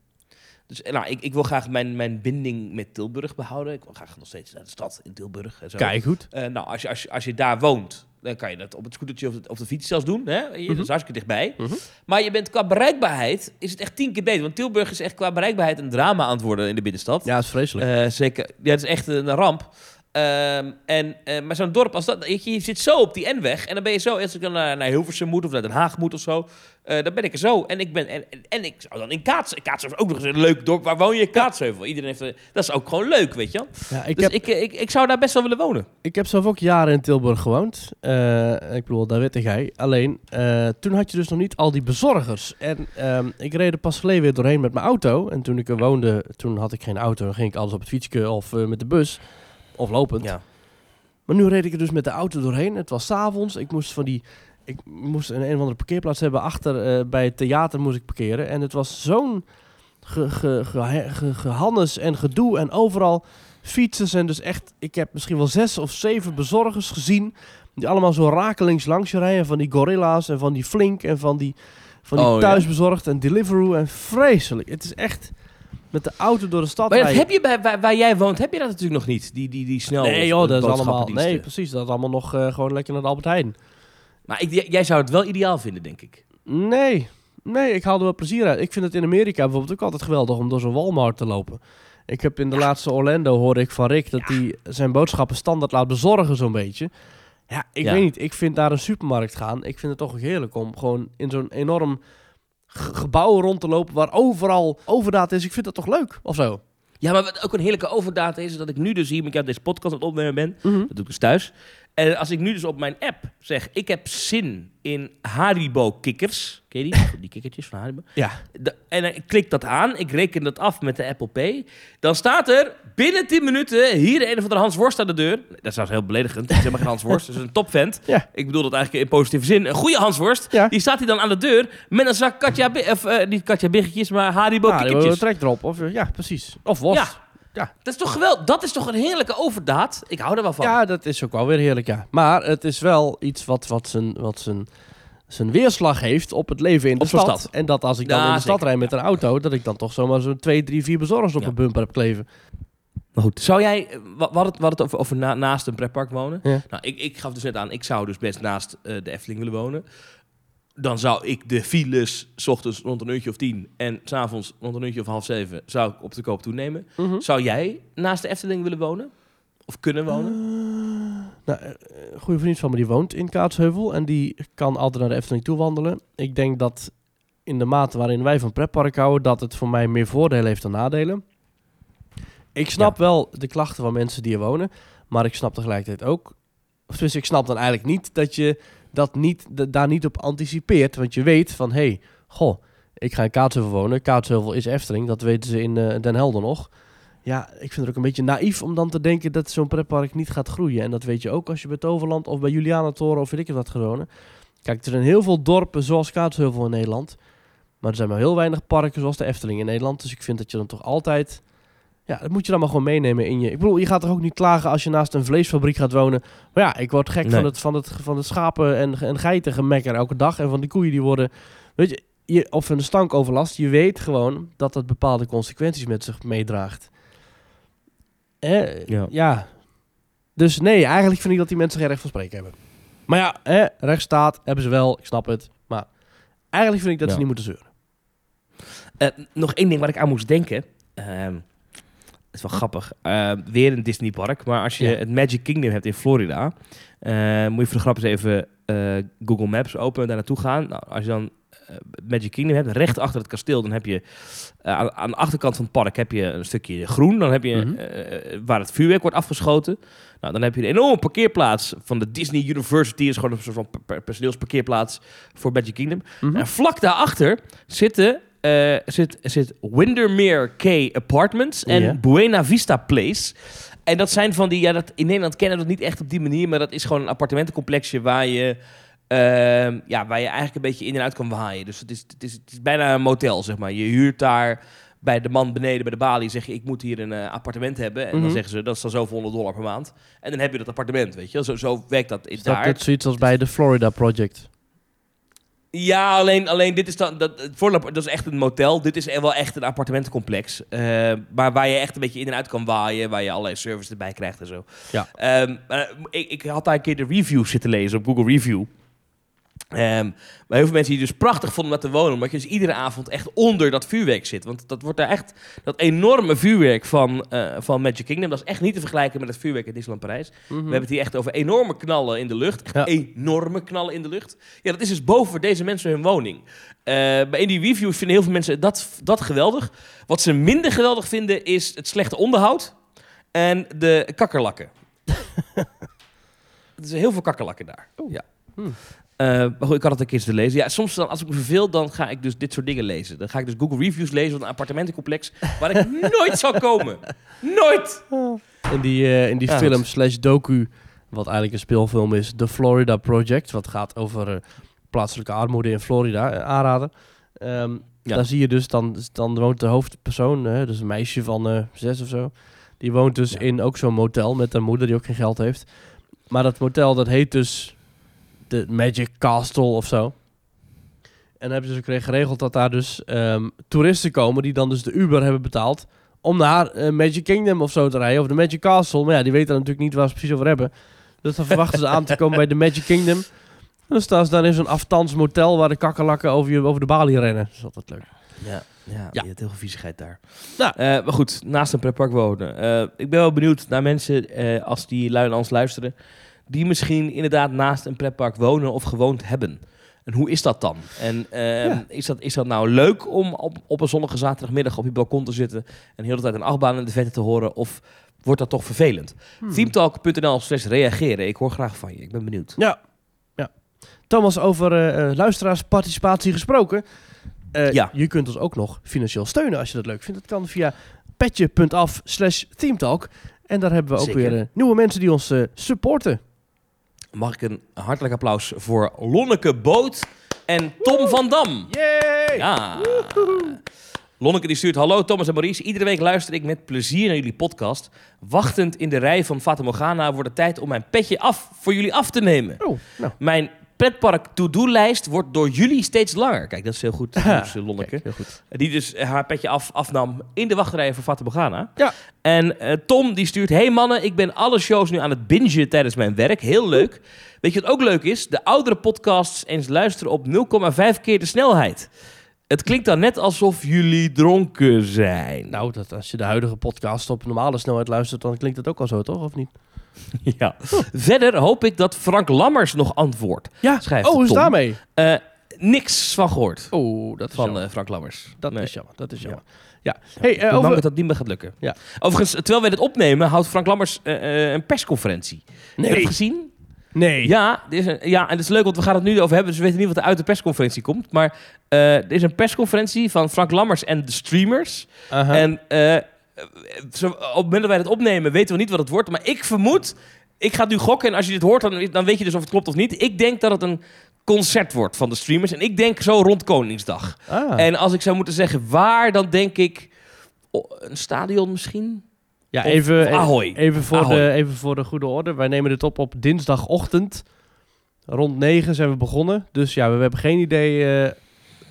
Dus nou, ik, ik wil graag mijn, mijn binding met Tilburg behouden. Ik wil graag nog steeds naar de stad in Tilburg. En zo. Kijk, goed. Uh, nou, als je, als, je, als je daar woont, dan kan je dat op het scootertje of, het, of de fiets zelfs doen. Hè? Je. Dat is hartstikke dichtbij. -hmm. Maar je bent qua bereikbaarheid, is het echt tien keer beter. Want Tilburg is echt qua bereikbaarheid een drama aan het worden in de binnenstad. Ja, dat is vreselijk. Uh, zeker. Ja, het is echt een ramp. Um, en, uh, maar zo'n dorp als dat, je, je, zit zo op die N-weg en dan ben je zo, als ik dan naar, naar Hilversum moet of naar Den Haag moet of zo, uh, dan ben ik er zo. En ik ben, en, en, ik zou dan in Kaatsheuvel, Kaatsheuvel is ook nog eens een leuk dorp, waar woon je? Kaatsheuvel. Iedereen heeft, dat is ook gewoon leuk, weet je ja, ik dus heb, ik, ik, ik zou daar best wel willen wonen. Ik heb zelf ook jaren in Tilburg gewoond. Uh, ik bedoel, daar weet jij. Alleen, toen had je dus nog niet al die bezorgers. En um, ik reed er pas geleden weer doorheen met mijn auto. En toen ik er woonde, toen had ik geen auto. Dan ging ik alles op het fietsje of met de bus. Of lopend. Ja. Maar nu reed ik er dus met de auto doorheen. Het was 's avonds. Ik moest van die. Ik moest een, een of andere parkeerplaats hebben. Achter uh, bij het theater moest ik parkeren. En het was zo'n ge, ge, ge, gehannes en gedoe. En overal fietsen zijn dus echt... Ik heb misschien wel zes of zeven bezorgers gezien... die allemaal zo rakelings langs je rijden. Van die Gorilla's en van die Flink en van die, van die Oh, ja. thuisbezorgd en Deliveroo. En vreselijk. Het is echt met de auto door de stad Maar dat heb je bij, waar, waar jij woont, heb je dat natuurlijk nog niet. Die, die, die snel Nee joh, dat is allemaal... Nee, precies. Dat is allemaal nog eh, gewoon lekker naar de Albert Heijn. Maar ik, jij- zou het wel ideaal vinden, denk ik. Nee, nee, ik haal er wel plezier uit. Ik vind het in Amerika bijvoorbeeld ook altijd geweldig om door zo'n Walmart te lopen. Ik heb in de laatste Orlando hoorde ik van Rick dat hij zijn boodschappen standaard laat bezorgen zo'n beetje. Ja, ik Ja. weet niet. Ik vind naar een supermarkt gaan, ik vind het toch heerlijk om gewoon in zo'n enorm ge- gebouw rond te lopen waar overal overdaad is. Ik vind dat toch leuk, of zo? Ja, maar wat ook een heerlijke overdaad is, is dat ik nu dus hier met jou deze podcast aan het opnemen ben. Mhm. Dat doe ik dus thuis. En als ik nu dus op mijn app zeg, ik heb zin in Haribo kikkers. Ken je die? Die kikkertjes van Haribo. Ja, en ik klik dat aan, ik reken dat af met de Apple Pay. Dan staat er binnen 10 minuten hier een of andere Hans Worst aan de deur. Dat is trouwens heel beledigend. Het is helemaal geen Hans Worst. Het is een topvent. Ja. Ik bedoel dat eigenlijk in positieve zin. Een goede Hans Worst. Ja. Die staat hier dan aan de deur met een zak Katja, of eh, niet Katja Biggetjes, maar Haribo nou, kikkertjes. trek erop. Of, ja, precies. Of worst. Ja. Dat is toch geweldig? Dat is toch een heerlijke overdaad? Ik hou er wel van. Ja, dat is ook wel weer heerlijk, ja. Maar het is wel iets wat, wat, zijn, wat zijn, zijn weerslag heeft op het leven in de stad. stad. En dat als ik dan Ja, in de stad zeker. rijd met een auto, dat ik dan toch zomaar zo'n twee, drie, vier bezorgers op Ja. een bumper heb kleven. Maar goed, zou jij, eh, wa- we hadden het, hadden het over, over na- naast een pretpark wonen. Ja. Nou, ik, ik gaf dus net aan, ik zou dus best naast eh, de Efteling willen wonen. Dan zou ik de files, s ochtends rond een uurtje of tien en s'avonds rond een uurtje of half zeven, zou ik op de koop toenemen. Mhm. Zou jij naast de Efteling willen wonen? Of kunnen wonen? Nou, eh, een goede vriend van me die woont in Kaatsheuvel en die kan altijd naar de Efteling toe wandelen. Ik denk dat in de mate waarin wij van pretpark houden, dat het voor mij meer voordelen heeft dan nadelen. Ik snap wel de klachten van mensen die er wonen, maar ik snap tegelijkertijd ook, of tenminste, ik snap dan eigenlijk niet dat je dat niet, da- daar niet op anticipeert, want je weet van, hé, hey, goh, ik ga in Kaatsheuvel wonen. Kaatsheuvel is Efteling, dat weten ze in eh, Den Helder nog. Ja, ik vind het ook een beetje naïef om dan te denken dat zo'n pretpark niet gaat groeien. En dat weet je ook als je bij Toverland of bij Julianatoren of weet ik wat gaat wonen. Kijk, er zijn heel veel dorpen zoals Kaatsheuvel in Nederland. Maar er zijn maar heel weinig parken zoals de Efteling in Nederland. Dus ik vind dat je dan toch altijd... Ja, dat moet je dan maar gewoon meenemen in je... Ik bedoel, je gaat toch ook niet klagen als je naast een vleesfabriek gaat wonen. Maar ja, ik word gek Nee. van, het, van, het, van het schapen en, en geiten gemekker elke dag. En van die koeien die worden... Weet je, je of een stankoverlast. Je weet gewoon dat dat bepaalde consequenties met zich meedraagt. Hè? Ja. ja. Dus nee, eigenlijk vind ik dat die mensen geen recht van spreken hebben. Maar ja, hè, rechtsstaat hebben ze wel, ik snap het. Maar eigenlijk vind ik dat Ja. ze niet moeten zeuren. Eh, nog één ding waar ik aan moest denken. Ehm is wel grappig. Eh, weer een Disneypark. Maar als je Ja. het Magic Kingdom hebt in Florida... eh, moet je voor de grap eens even eh, Google Maps openen en daar naartoe gaan. Nou, als je dan Magic Kingdom hebt, recht achter het kasteel... dan heb je aan, aan de achterkant van het park heb je een stukje groen. Dan heb je Mhm. waar het vuurwerk wordt afgeschoten. Nou, dan heb je een enorme parkeerplaats van de Disney University. Is gewoon een soort van per- per- personeelsparkeerplaats voor Magic Kingdom. Mhm. En vlak daarachter zitten, eh, zit, zit Windermere K Apartments en. Buena Vista Place. En dat zijn van die, ja, dat, in Nederland kennen we dat niet echt op die manier, maar dat is gewoon een appartementencomplexje waar je, ehm, ja, waar je eigenlijk een beetje in en uit kan waaien. Dus het is, het is, het is bijna een motel, zeg maar. Je huurt daar bij de man beneden bij de balie, zeg je, ik moet hier een eh, appartement hebben. En dan Mhm. zeggen ze, dat is dan zoveel honderd dollar per maand. En dan heb je dat appartement, weet je. Zo, zo werkt dat in Is dat daar. net zoiets als bij de Florida Project? Ja, alleen, alleen dit is dan. Dat, voorlop, dat is echt een motel. Dit is wel echt een appartementencomplex. eh, maar waar je echt een beetje in en uit kan waaien. Waar je allerlei services erbij krijgt en zo. Ja. Ehm, ik, ik had daar een keer de reviews zitten lezen op Google Review. Ehm, maar heel veel mensen die dus prachtig vonden om daar te wonen. Omdat je dus iedere avond echt onder dat vuurwerk zit. Want dat wordt daar echt. Dat enorme vuurwerk van, eh, van Magic Kingdom. Dat is echt niet te vergelijken met het vuurwerk in Disneyland Parijs. We hebben het hier echt over enorme knallen in de lucht. Echt Ja. enorme knallen in de lucht. Ja, dat is dus boven deze mensen hun woning. Eh, bij in die reviews vinden heel veel mensen dat, dat geweldig. Wat ze minder geweldig vinden is het slechte onderhoud en de kakkerlakken. er zijn heel veel kakkerlakken daar. Ja. Hmm. Eh, maar goed, ik had het een keer te lezen. Ja, soms dan, als ik me verveel, dan ga ik dus dit soort dingen lezen. Dan ga ik dus Google Reviews lezen van een appartementencomplex waar ik nooit zal komen. Nooit! In die, eh, in die Ja, film slash docu, wat eigenlijk een speelfilm is, The Florida Project, wat gaat over eh, plaatselijke armoede in Florida, aanraden. Ehm Ja. Daar zie je dus, dan, dan woont de hoofdpersoon, dus een meisje van eh, zes of zo, Die woont dus Ja. in ook zo'n motel met een moeder die ook geen geld heeft. Maar dat motel, dat heet dus de Magic Castle of zo. En dan hebben ze dus geregeld dat daar dus ehm, toeristen komen die dan dus de Uber hebben betaald om naar eh, Magic Kingdom of zo te rijden, of de Magic Castle. Maar ja, die weten natuurlijk niet waar ze precies over hebben. Dus dan verwachten ze aan te komen bij de Magic Kingdom. En dan staan ze dan in zo'n aftans motel waar de kakkerlakken over, je, over de balie rennen. Dat is altijd leuk. Ja, ja, Ja. je hebt heel veel viezigheid daar. Nou. Eh, maar goed, naast een pretpark wonen. Eh, ik ben wel benieuwd naar mensen, als die lui naar ons luisteren, die misschien inderdaad naast een pretpark wonen of gewoond hebben. En hoe is dat dan? En ehm, Ja. is, dat, is dat nou leuk om op, op een zonnige zaterdagmiddag op je balkon te zitten en heel de tijd een achtbaan in de vette te horen? Of wordt dat toch vervelend? Hmm. Themetalk.nl slash reageren. Ik hoor graag van je. Ik ben benieuwd. Ja. ja. Thomas, over eh, eh, luisteraarsparticipatie gesproken. Eh, Ja. Je kunt ons ook nog financieel steunen als je dat leuk vindt. Dat kan via petje.af slash themetalk. En daar hebben we ook Zeker. weer nieuwe mensen die ons supporten. Mag ik een hartelijk applaus voor Lonneke Boot en Tom van Dam. Yay! Ja. Lonneke die stuurt, hallo Thomas en Maurice. Iedere week luister ik met plezier naar jullie podcast. Wachtend in de rij van Fata Morgana wordt het tijd om mijn petje af voor jullie af te nemen. Oh, nou. Mijn pretpark to-do-lijst wordt door jullie steeds langer. Kijk, dat is heel goed, eh, Lonneke. Kijk, heel goed. Die dus haar petje af, afnam in de wachtrij van Fata Morgana. Ja. En eh, Tom die stuurt... Hey mannen, ik ben alle shows nu aan het bingen tijdens mijn werk. Heel leuk. Weet je wat ook leuk is? De oudere podcasts eens luisteren op 0,5 keer de snelheid. Het klinkt dan net alsof jullie dronken zijn. Nou, dat, als je de huidige podcast op normale snelheid luistert, dan klinkt dat ook al zo, toch? Of niet? ja. Verder hoop ik dat Frank Lammers nog antwoordt. Ja, Schrijft oh, hoe is Tom. daarmee? Eh, niks van gehoord. Oh, dat is Van eh, Frank Lammers. dat Nee. is jammer, dat is jammer. Ja. Hey, Ik eh, over... dat dat niet meer gaat lukken. Ja. Overigens, terwijl wij dit opnemen, houdt Frank Lammers een persconferentie. Heb je Nee. het gezien? Nee. Ja, er is een, ja, en het is leuk, want we gaan het nu over hebben. Dus we weten niet wat er uit de persconferentie komt. Maar eh, er is een persconferentie van Frank Lammers en de streamers. En eh, zo, op het moment dat wij het opnemen, weten we niet wat het wordt. Maar ik vermoed, ik ga nu gokken. En als je dit hoort, dan, dan weet je dus of het klopt of niet. Ik denk dat het een concert wordt van de streamers. En ik denk zo rond Koningsdag. Ah. En als ik zou moeten zeggen waar, dan denk ik oh, een stadion misschien. Ja, Of- even, of Ahoy. Even, voor Ahoy. De, even voor de goede orde. Wij nemen dit op op dinsdagochtend. Rond 9 zijn we begonnen. Dus ja, we, hebben geen idee eh,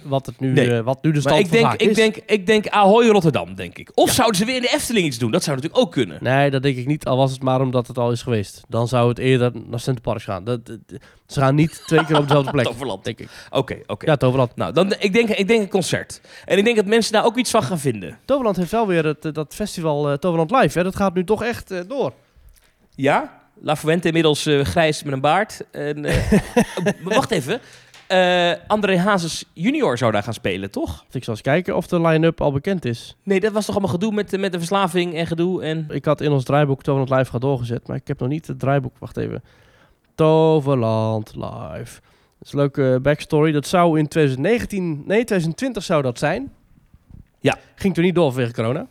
wat, het nu, Nee. eh, wat nu de Maar stand ik van denk, ik, is. denk, ik denk Ahoy Rotterdam, denk ik. Of zouden ze weer in de Efteling iets doen? Dat zou natuurlijk ook kunnen. Nee, dat denk ik niet. Al was het maar omdat het al is geweest. Dan zou het eerder naar Centerparks gaan. Dat, dat- ze gaan niet twee keer op dezelfde plek. Toverland. Denk ik. Oké, oké. Ja, Toverland. Nou, dan, ik, denk, ik denk een concert. En ik denk dat mensen daar ook iets van gaan vinden. Toverland heeft wel weer het, eh, dat festival eh, Toverland Live. Hè. Dat gaat nu toch echt door. Ja? La Fuente inmiddels grijs met een baard. En, maar wacht even. Eh, André Hazes junior zou daar gaan spelen, toch? Ik zal eens kijken of de line-up al bekend is. Nee, dat was toch allemaal gedoe met, met de verslaving en gedoe. En... Ik had in ons draaiboek Toverland Live gaat doorgezet, maar ik heb nog niet het draaiboek. Wacht even. Toverland Live. Dat is een leuke backstory. Dat zou in 2019, nee 2020 zou dat zijn. Ja. Ging toen niet door vanwege corona.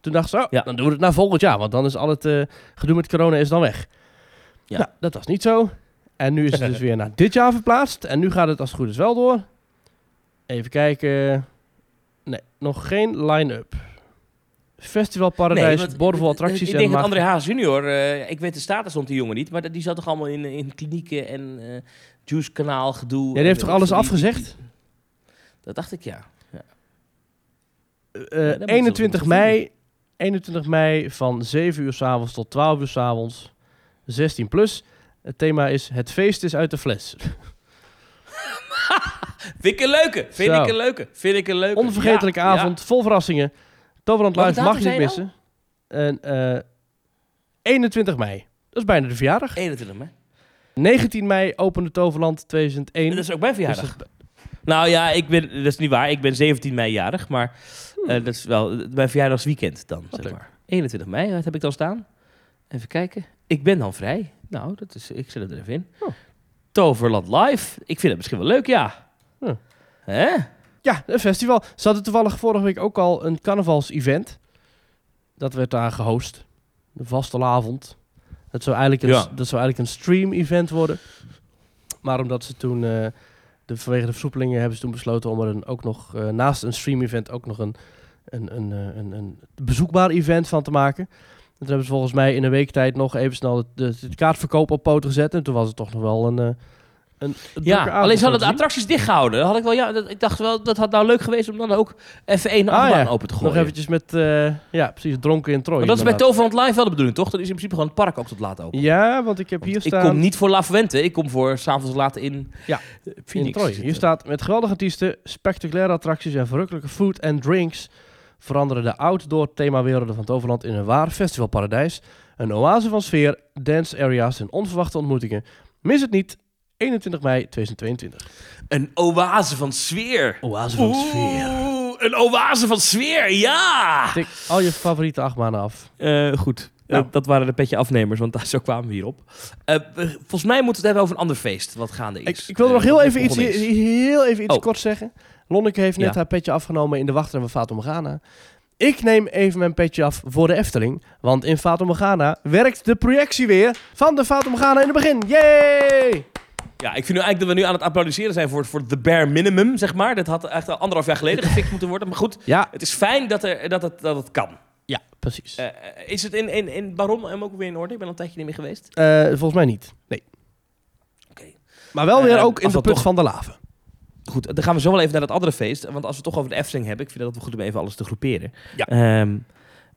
Toen dacht ze, oh, Ja. dan doen we het naar volgend jaar, want dan is al het eh, gedoe met corona is dan weg. Ja. Nou, dat was niet zo. En nu is het dus weer naar dit jaar verplaatst. En nu gaat het als het goed is wel door. Even kijken. Nee, nog geen line-up. Festival Paradijs, eh, attracties Ik en denk dat. André Hazes junior, eh, ik weet de status rond die jongen niet, maar die zat toch allemaal in, in klinieken en eh juice kanaal gedoe. Ja, die heeft toch alles die- die- afgezegd? Dat dacht ik, ja. Eh, dat moeten ze 21 wel mei, 21 mei van 7 uur s'avonds tot 12 uur s'avonds. 16 plus. Het thema is Het feest is uit de fles. Vind ik een leuke. Vind Zo. ik een leuke. Vind ik een leuke. Onvergetelijke Ja, avond, vol verrassingen. Toverland Live mag je niet missen. En, eh, 21 mei. Dat is bijna de verjaardag. Ja. 21 mei. 19 mei opende Toverland 2001. Dat is ook mijn Dus verjaardag. dat- Nou ja, ik ben, dat is niet waar. Ik ben 17 mei jarig, maar eh, dat is wel mijn verjaardagsweekend dan, zeg leuk. maar. 21 mei, wat heb ik dan staan? Even kijken. Ik ben dan vrij. Nou, dat is, ik zet het er even in. Oh. Toverland Live. Ik vind het misschien wel leuk, ja. Ja. Hè? Ja, een festival. Ze hadden toevallig vorige week ook al een carnavals-event. Dat werd daar gehost. De vastelavond. Dat zou eigenlijk een, Ja. dat zou eigenlijk een stream-event worden. Maar omdat ze toen, eh, de, vanwege de versoepelingen, hebben ze toen besloten om er een, ook nog, eh, naast een stream-event, ook nog een, een, een, eh, een, een bezoekbaar event van te maken. Toen hebben ze volgens mij in een week tijd nog even snel de, de, kaartverkoop op poten gezet. En toen was het toch nog wel een, uh, een, een Ja, alleen ze hadden de attracties dichtgehouden. Had ik wel, ja, dat, ik dacht wel, dat had nou leuk geweest om dan ook even één ah, ja. open te gooien. Nog eventjes met, uh, ja, precies, dronken in Troy. Maar dat is bij Toverland Live wel de bedoeling, toch? Dat is in principe gewoon het park ook tot laat open. Ja, want ik heb hier staan... Ik kom niet voor La Fuente, ik kom voor s'avonds laat in ja, Phoenix. In Troy. Hier staat met geweldige artiesten, spectaculaire attracties en verrukkelijke food en drinks veranderen de outdoor themawerelden van Toverland in een waar festivalparadijs. Een oase van sfeer, dance areas en onverwachte ontmoetingen. Mis het niet, 21 mei 2022. Een oase van sfeer. Oase van sfeer. Een oase van sfeer, ja! Tik al je favoriete achtbanen af. Uh, goed. Nou. Uh, dat waren de petje afnemers, want daar, zo kwamen we hierop. Uh, volgens mij moeten we het hebben over een ander feest wat gaande is. Ik, ik wil nog heel even iets, heel even iets oh. kort zeggen. Lonneke heeft net ja. haar petje afgenomen in de wachtrij van Morgana. Ik neem even mijn petje af voor de Efteling. Want in Fata Morgana werkt de projectie weer van de Fata Morgana in het begin. Yay! Ja, ik vind nu eigenlijk dat we nu aan het applaudisseren zijn voor, voor de bare minimum, zeg maar. Dat had echt al anderhalf jaar geleden gefixt moeten worden. Maar goed, ja. het is fijn dat, er, dat, het, dat het kan. Ja, precies. Uh, is het in, in, in Baron hem ook weer in orde? Ik ben al een tijdje niet meer geweest. Uh, volgens mij niet, nee. Oké. Okay. Maar wel weer ook in de put toch... van de lava. Goed, dan gaan we zo wel even naar dat andere feest. Want als we het toch over de Efteling hebben, ik vind dat we goed om even alles te groeperen. Ja. Um,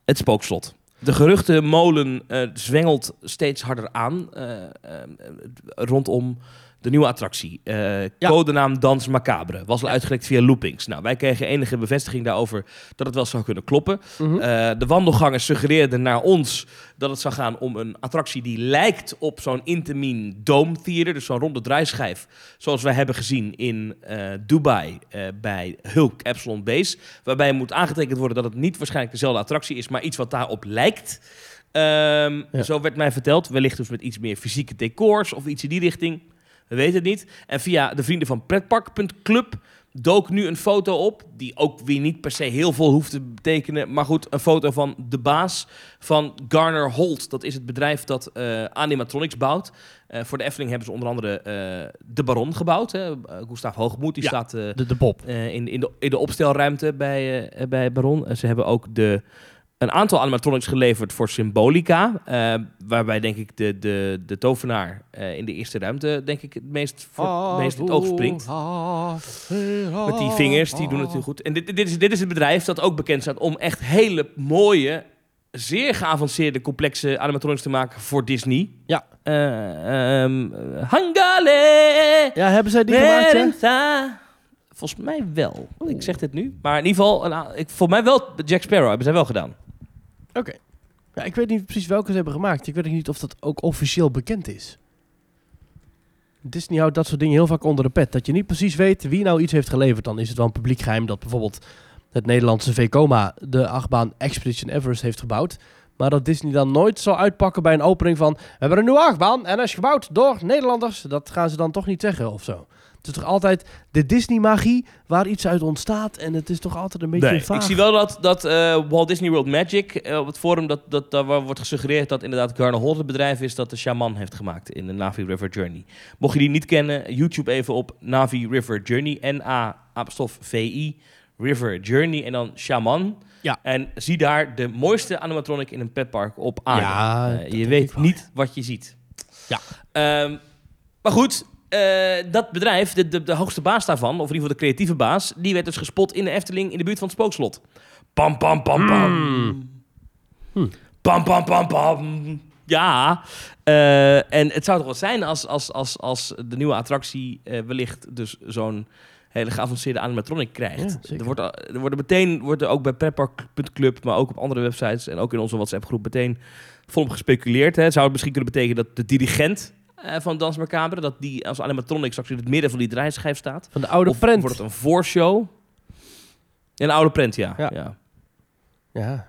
het spookslot. De geruchtenmolen uh, zwengelt steeds harder aan uh, uh, rondom de nieuwe attractie. Uh, ja. Codenaam Dans Macabre. Was al uitgelekt via loopings. Nou, wij kregen enige bevestiging daarover dat het wel zou kunnen kloppen. Mm -hmm. uh, de wandelgangers suggereerden naar ons dat het zou gaan om een attractie die lijkt op zo'n Intamin Dome Theater. Dus zo'n ronde draaischijf. Zoals wij hebben gezien in uh, Dubai bij Hulk Epsilon Base. Waarbij moet aangetekend worden dat het niet waarschijnlijk dezelfde attractie is, maar iets wat daarop lijkt. Um, ja. Zo werd mij verteld. Wellicht dus met iets meer fysieke decors of iets in die richting. We weten het niet. En via de vrienden van pretpark.club dook nu een foto op, die ook weer niet per se heel veel hoeft te betekenen. Maar goed, een foto van de baas van Garner Holt. Dat is het bedrijf dat uh, animatronics bouwt. Uh, voor de Efteling hebben ze onder andere uh, de Baron gebouwd. Hè. Gustav Hoogmoed, die ja, staat de, de Bob. in, in, de, in de opstelruimte bij, bij Baron. ze hebben ook de een aantal animatronics geleverd voor Symbolica. Uh, waarbij denk ik de, de, de tovenaar uh, in de eerste ruimte denk ik het meest, voor, het, meest het oog springt. Met die vingers, die doen het heel goed. En dit, dit, is, dit is het bedrijf dat ook bekend staat om echt hele mooie, zeer geavanceerde, complexe animatronics te maken voor Disney. Ja. Uh, um, Hangale! Ja, hebben zij die gemaakt? Volgens mij wel. Ik zeg dit nu. Maar in ieder geval, een, ik, volgens mij wel Jack Sparrow hebben zij wel gedaan. Oké. Ja, ik weet niet precies welke ze hebben gemaakt. Ik weet niet of dat ook officieel bekend is. Disney houdt dat soort dingen heel vaak onder de pet. Dat je niet precies weet wie nou iets heeft geleverd. Dan is het wel een publiek geheim dat bijvoorbeeld het Nederlandse Vekoma de achtbaan Expedition Everest heeft gebouwd. Maar dat Disney dan nooit zal uitpakken bij een opening van... We hebben een nieuwe achtbaan en dat is gebouwd door Nederlanders. Dat gaan ze dan toch niet zeggen of zo. Het is toch altijd de Disney-magie waar iets uit ontstaat. En het is toch altijd een beetje nee, vaag. Ik zie wel dat, dat uh, Walt Disney World Magic uh, op het forum... Dat, dat, daar wordt gesuggereerd dat inderdaad Garner Holt het bedrijf is... dat de shaman heeft gemaakt in de Navi River Journey. Mocht je die niet kennen, YouTube even op Navi River Journey. N-A-V-I River Journey en dan shaman... Ja. En zie daar de mooiste animatronic in een petpark op aan. Ja, uh, je weet niet wat je ziet. Ja. Um, maar goed, uh, dat bedrijf, de, de, de, hoogste baas daarvan, of in ieder geval de creatieve baas, die werd dus gespot in de Efteling in de buurt van het spookslot. Pam, pam, pam, pam. Mm. Hmm. Pam, pam, pam, pam. Ja, uh, en het zou toch wel zijn als, als, als, als de nieuwe attractie uh, wellicht dus zo'n hele geavanceerde animatronic krijgt. Ja, er, wordt, er worden meteen, wordt er ook bij Preppark.club, maar ook op andere websites en ook in onze WhatsApp-groep meteen volop gespeculeerd. Hè. Zou het misschien kunnen betekenen dat de dirigent uh, van Dans Macabre, dat die als animatronic straks in het midden van die draaischijf staat? Van de oude of prent. wordt het een voorshow? Een oude prent, ja. Ja. ja. ja.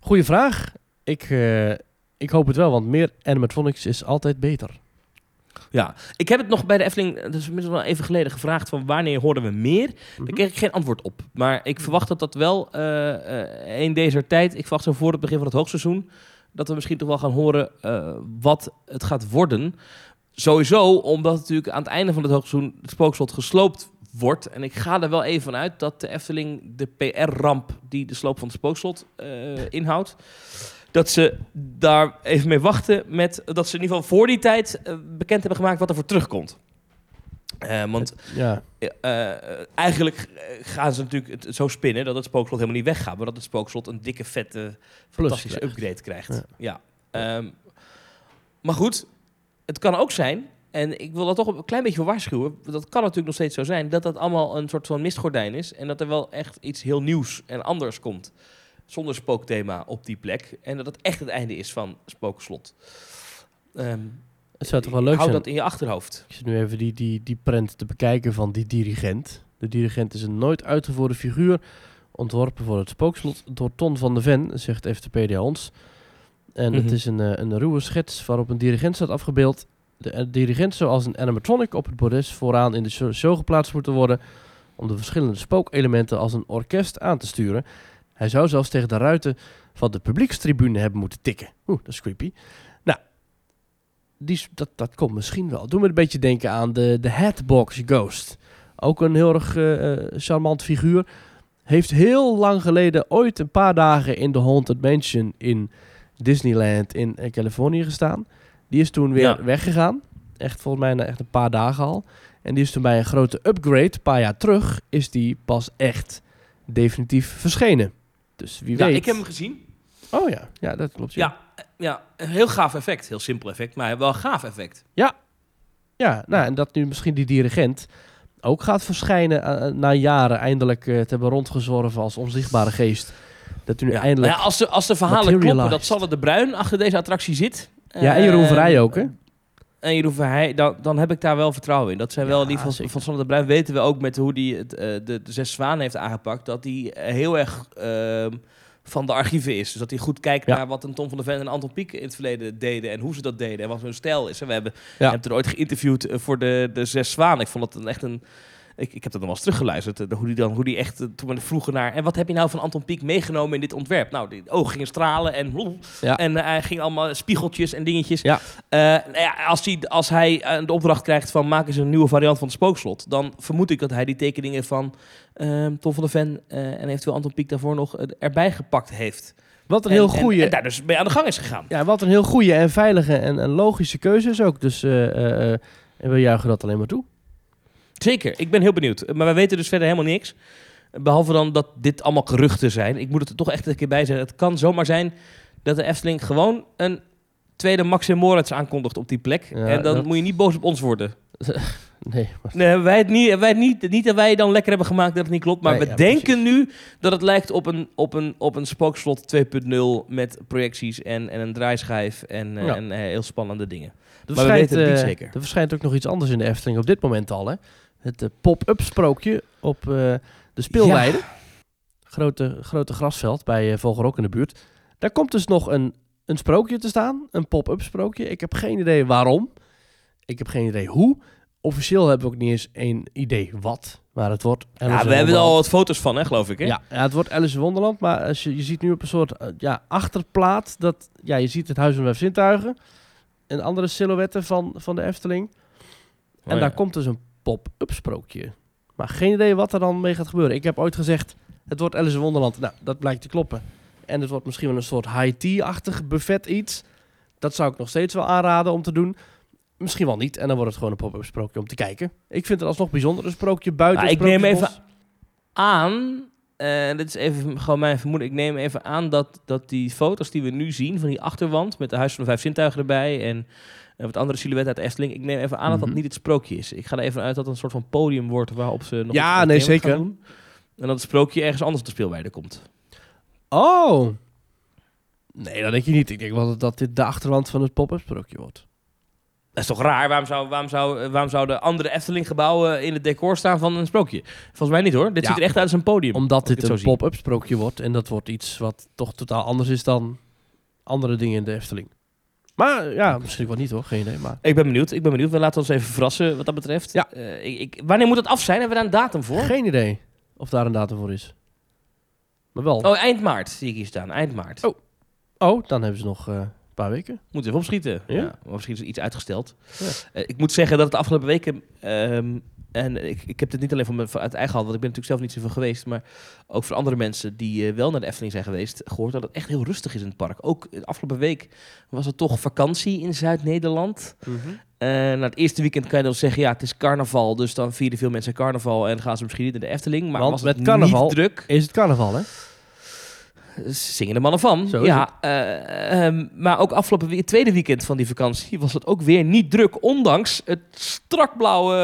Goeie vraag. Ik, uh, ik hoop het wel, want meer animatronics is altijd beter. Ja, ik heb het nog bij de Efteling, dat is inmiddels wel even geleden, gevraagd van wanneer horen we meer? Mm -hmm. Daar kreeg ik geen antwoord op. Maar ik verwacht dat dat wel uh, uh, in deze tijd, ik verwacht zo voor het begin van het hoogseizoen, dat we misschien toch wel gaan horen uh, wat het gaat worden. Sowieso, omdat natuurlijk aan het einde van het hoogseizoen het spookslot gesloopt wordt. En ik ga er wel even van uit dat de Efteling de PR-ramp die de sloop van het spookslot uh, inhoudt, dat ze daar even mee wachten met dat ze in ieder geval voor die tijd eh, bekend hebben gemaakt wat er voor terugkomt. Eh, want Ja, eh, eigenlijk eh, gaan ze natuurlijk het zo spinnen dat het spookslot helemaal niet weggaat, maar dat het spookslot een dikke, vette, fantastische upgrade krijgt. Ja. Ja. Ehm, maar goed, het kan ook zijn, en ik wil dat toch een klein beetje voor waarschuwen, dat kan natuurlijk nog steeds zo zijn, dat dat allemaal een soort van mistgordijn is en dat er wel echt iets heel nieuws en anders komt zonder spookthema op die plek en dat het echt het einde is van Spookslot. Ehm, het zou toch wel leuk hou zijn. dat in je achterhoofd. Ik zit nu even die, die, die prent te bekijken van die dirigent. De dirigent is een nooit uitgevoerde figuur, ontworpen voor het spookslot door Ton van de Ven, zegt FTPD ons. En het Mhm. is een, eh, een ruwe schets waarop een dirigent staat afgebeeld. De eh, dirigent zou als een animatronic op het bordes vooraan in de show, show geplaatst moeten worden om de verschillende spookelementen als een orkest aan te sturen. Hij zou zelfs tegen de ruiten van de publiekstribune hebben moeten tikken. Oeh, dat is creepy. Die, dat, dat komt misschien wel. Doe me een beetje denken aan de, de Hatbox Ghost. Ook een heel erg eh, charmant figuur. Heeft heel lang geleden ooit een paar dagen in de Haunted Mansion in Disneyland in eh, Californië gestaan. Die is toen weer Ja. weggegaan. Echt volgens mij na echt een paar dagen al. En die is toen bij een grote upgrade, een paar jaar terug, is die pas echt definitief verschenen. Dus wie Ja, weet. ik heb hem gezien. Oh ja, ja dat klopt. Ja, Ja, ja, een heel gaaf effect. Heel simpel effect, maar wel een gaaf effect. ja nou, en dat nu misschien die dirigent ook gaat verschijnen eh, na jaren eindelijk eh, te hebben rondgezworven als onzichtbare geest. Dat u nu Ja. eindelijk... Nou ja, als, de, als de verhalen kloppen dat Sanne de Bruin achter deze attractie zit. Ja, en Jeroen eh, Verheij ook, hè? En Jeroen Verheij, dan, dan heb ik daar wel vertrouwen in. Dat zijn wel Ja, in ieder geval van Sanne de Bruin weten we ook met hoe die het, eh, de, de Zes Zwanen heeft aangepakt. Dat hij eh, heel erg ehm, van de archieven is. Dus dat hij goed kijkt Ja. naar wat een Tom van der Ven en Anton Pieck in het verleden deden. En hoe ze dat deden en wat hun stijl is. En we hebben Ja. hem er ooit geïnterviewd eh, voor de, de Zes Zwanen. Ik vond het een, echt een... Ik, ik heb dat nog wel eens teruggeluisterd. eh, Hoe die dan, hoe die echt, eh, toen we vroegen naar... En wat heb je nou van Anton Pieck meegenomen in dit ontwerp? Nou, die ogen gingen stralen en... Ja. En eh, hij ging allemaal spiegeltjes en dingetjes. Ja. Nou ja, als, hij, als hij de opdracht krijgt van maak eens een nieuwe variant van het spookslot... dan vermoed ik dat hij die tekeningen van Tom van der Ven... en eventueel Anton Pieck daarvoor nog erbij gepakt heeft. Wat een En- heel goede... En, daar dus mee aan de gang is gegaan. Ja, wat een heel goede en veilige en, en logische keuze is ook. Dus eh, en we juichen dat alleen maar toe. Zeker, ik ben heel benieuwd. Maar wij weten dus verder helemaal niks. Behalve dan dat dit allemaal geruchten zijn. Ik moet het er toch echt een keer bij zeggen. Het kan zomaar zijn dat de Efteling gewoon een tweede Maxim Moritz aankondigt op die plek. Ja, en dan dat- moet je niet boos op ons worden. Nee, maar Nee, hebben wij het niet, hebben wij het niet, niet dat wij dan lekker hebben gemaakt dat het niet klopt. Maar Nee, we ja, denken nu dat het lijkt op een, op een, op een spookslot 2.0 met projecties en, en een draaischijf en, eh, Ja. en eh, heel spannende dingen. er Maar we verschijnt, weten het niet eh, zeker. Er verschijnt ook nog iets anders in de Efteling op dit moment al. Hè? Het eh, pop-up sprookje op eh, de speelweide. Grote, grote grasveld bij uh, Vogelrok in de buurt. Daar komt dus nog een, een sprookje te staan. Een pop-up sprookje. Ik heb geen idee waarom. Ik heb geen idee hoe. Officieel hebben we ook niet eens één idee wat. Maar het wordt Alice Ja, we hebben er al wat foto's van, hè, geloof ik. Hè? Ja, ja, het wordt Alice in Wonderland. Maar als je, je ziet nu op een soort eh, ja, achterplaat. Dat, ja, je ziet het Huis van Vijf Zintuigen. En andere silhouetten van, van de Efteling. En Oh, ja. daar komt dus een pop-up sprookje. Maar geen idee wat er dan mee gaat gebeuren. Ik heb ooit gezegd, het wordt Alice in Wonderland. Nou, dat blijkt te kloppen. En het wordt misschien wel een soort high-tea-achtig buffet iets. Dat zou ik nog steeds wel aanraden om te doen. Misschien wel niet. En dan wordt het gewoon een pop-up sprookje om te kijken. Ik vind het alsnog bijzonder. Een sprookje buiten Nou, ik neem even aan, eh, dit is even gewoon mijn vermoeden, ik neem even aan dat, dat die foto's die we nu zien van die achterwand met de Huis van de Vijf Zintuigen erbij en eh, wat andere silhouetten uit de Efteling, ik neem even aan dat dat Mhm. niet het sprookje is. Ik ga er even uit dat het een soort van podium wordt waarop ze nog Ja, nee, zeker. doen. En dat het sprookje ergens anders op de speelweide komt. Oh. Nee, dat denk je niet. Ik denk wel dat- dit de achterwand van het pop-up sprookje wordt. Dat is toch raar? Waarom zou, waarom zou, eh, waarom zouden andere Efteling gebouwen in het decor staan van een sprookje? Volgens mij niet hoor. Dit Ja, ziet er echt uit als een podium. Omdat dit een pop-up sprookje wordt. En dat wordt iets wat toch totaal anders is dan andere dingen in de Efteling. Maar ja, misschien wel niet hoor. Geen idee. Maar Ik ben benieuwd. Ik ben benieuwd. We laten ons even verrassen wat dat betreft. Ja. Eh, ik, ik- wanneer moet het af zijn? Hebben we daar een datum voor? geen idee of daar een datum voor is. Maar wel. Oh, eind maart zie ik hier staan. Eind maart. Oh. Oh, dan hebben ze nog eh, een paar weken. Moet even opschieten. Ja? Ja. maar misschien is het iets uitgesteld. Ja. Eh, ik moet zeggen dat het de afgelopen weken... ehm, en ik, ik heb dit niet alleen van, mijn, van uit eigen hand, want ik ben natuurlijk zelf niet zoveel geweest, maar ook voor andere mensen die eh, wel naar de Efteling zijn geweest, gehoord dat het echt heel rustig is in het park. Ook de afgelopen week was het toch vakantie in Zuid-Nederland. Eh, na het eerste weekend kan je dan zeggen, ja, het is carnaval, dus dan vieren veel mensen carnaval en gaan ze misschien niet naar de Efteling. Maar Want was met het carnaval niet druk? Is het carnaval, hè? Zingen de mannen van. Zo ja, eh, ehm, maar ook afgelopen we- tweede weekend van die vakantie was het ook weer niet druk, ondanks het strak blauwe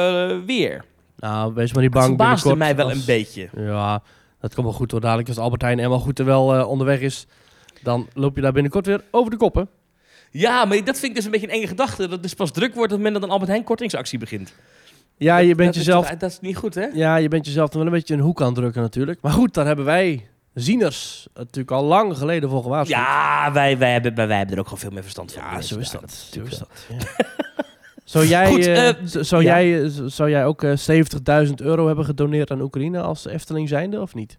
eh, weer. Nou, wees maar niet bang. verbaasde binnenkort mij wel als- een beetje. Ja, dat komt wel goed hoor. Dadelijk als Albert Heijn helemaal goed er wel eh, onderweg is, dan loop je daar binnenkort weer over de koppen. Ja, maar dat vind ik dus een beetje een enge gedachte. Dat het dus pas druk wordt op het moment dat een Albert Heijn kortingsactie begint. Ja, je bent dat, jezelf, Dat, dat is niet goed, hè? ja, je bent jezelf dan wel een beetje een hoek aan het drukken natuurlijk. Maar goed, daar hebben wij, zieners, natuurlijk al lang geleden voor gewaarschuwd. Ja, wij, wij, hebben, wij hebben er ook gewoon veel meer verstand van. Ja, zo is dat. Zo is dat. ja. Zou jij, Goed, eh, eh, z- zou, ja. jij, eh, zou jij ook eh, 70.000 euro hebben gedoneerd aan Oekraïne als Efteling zijnde of niet?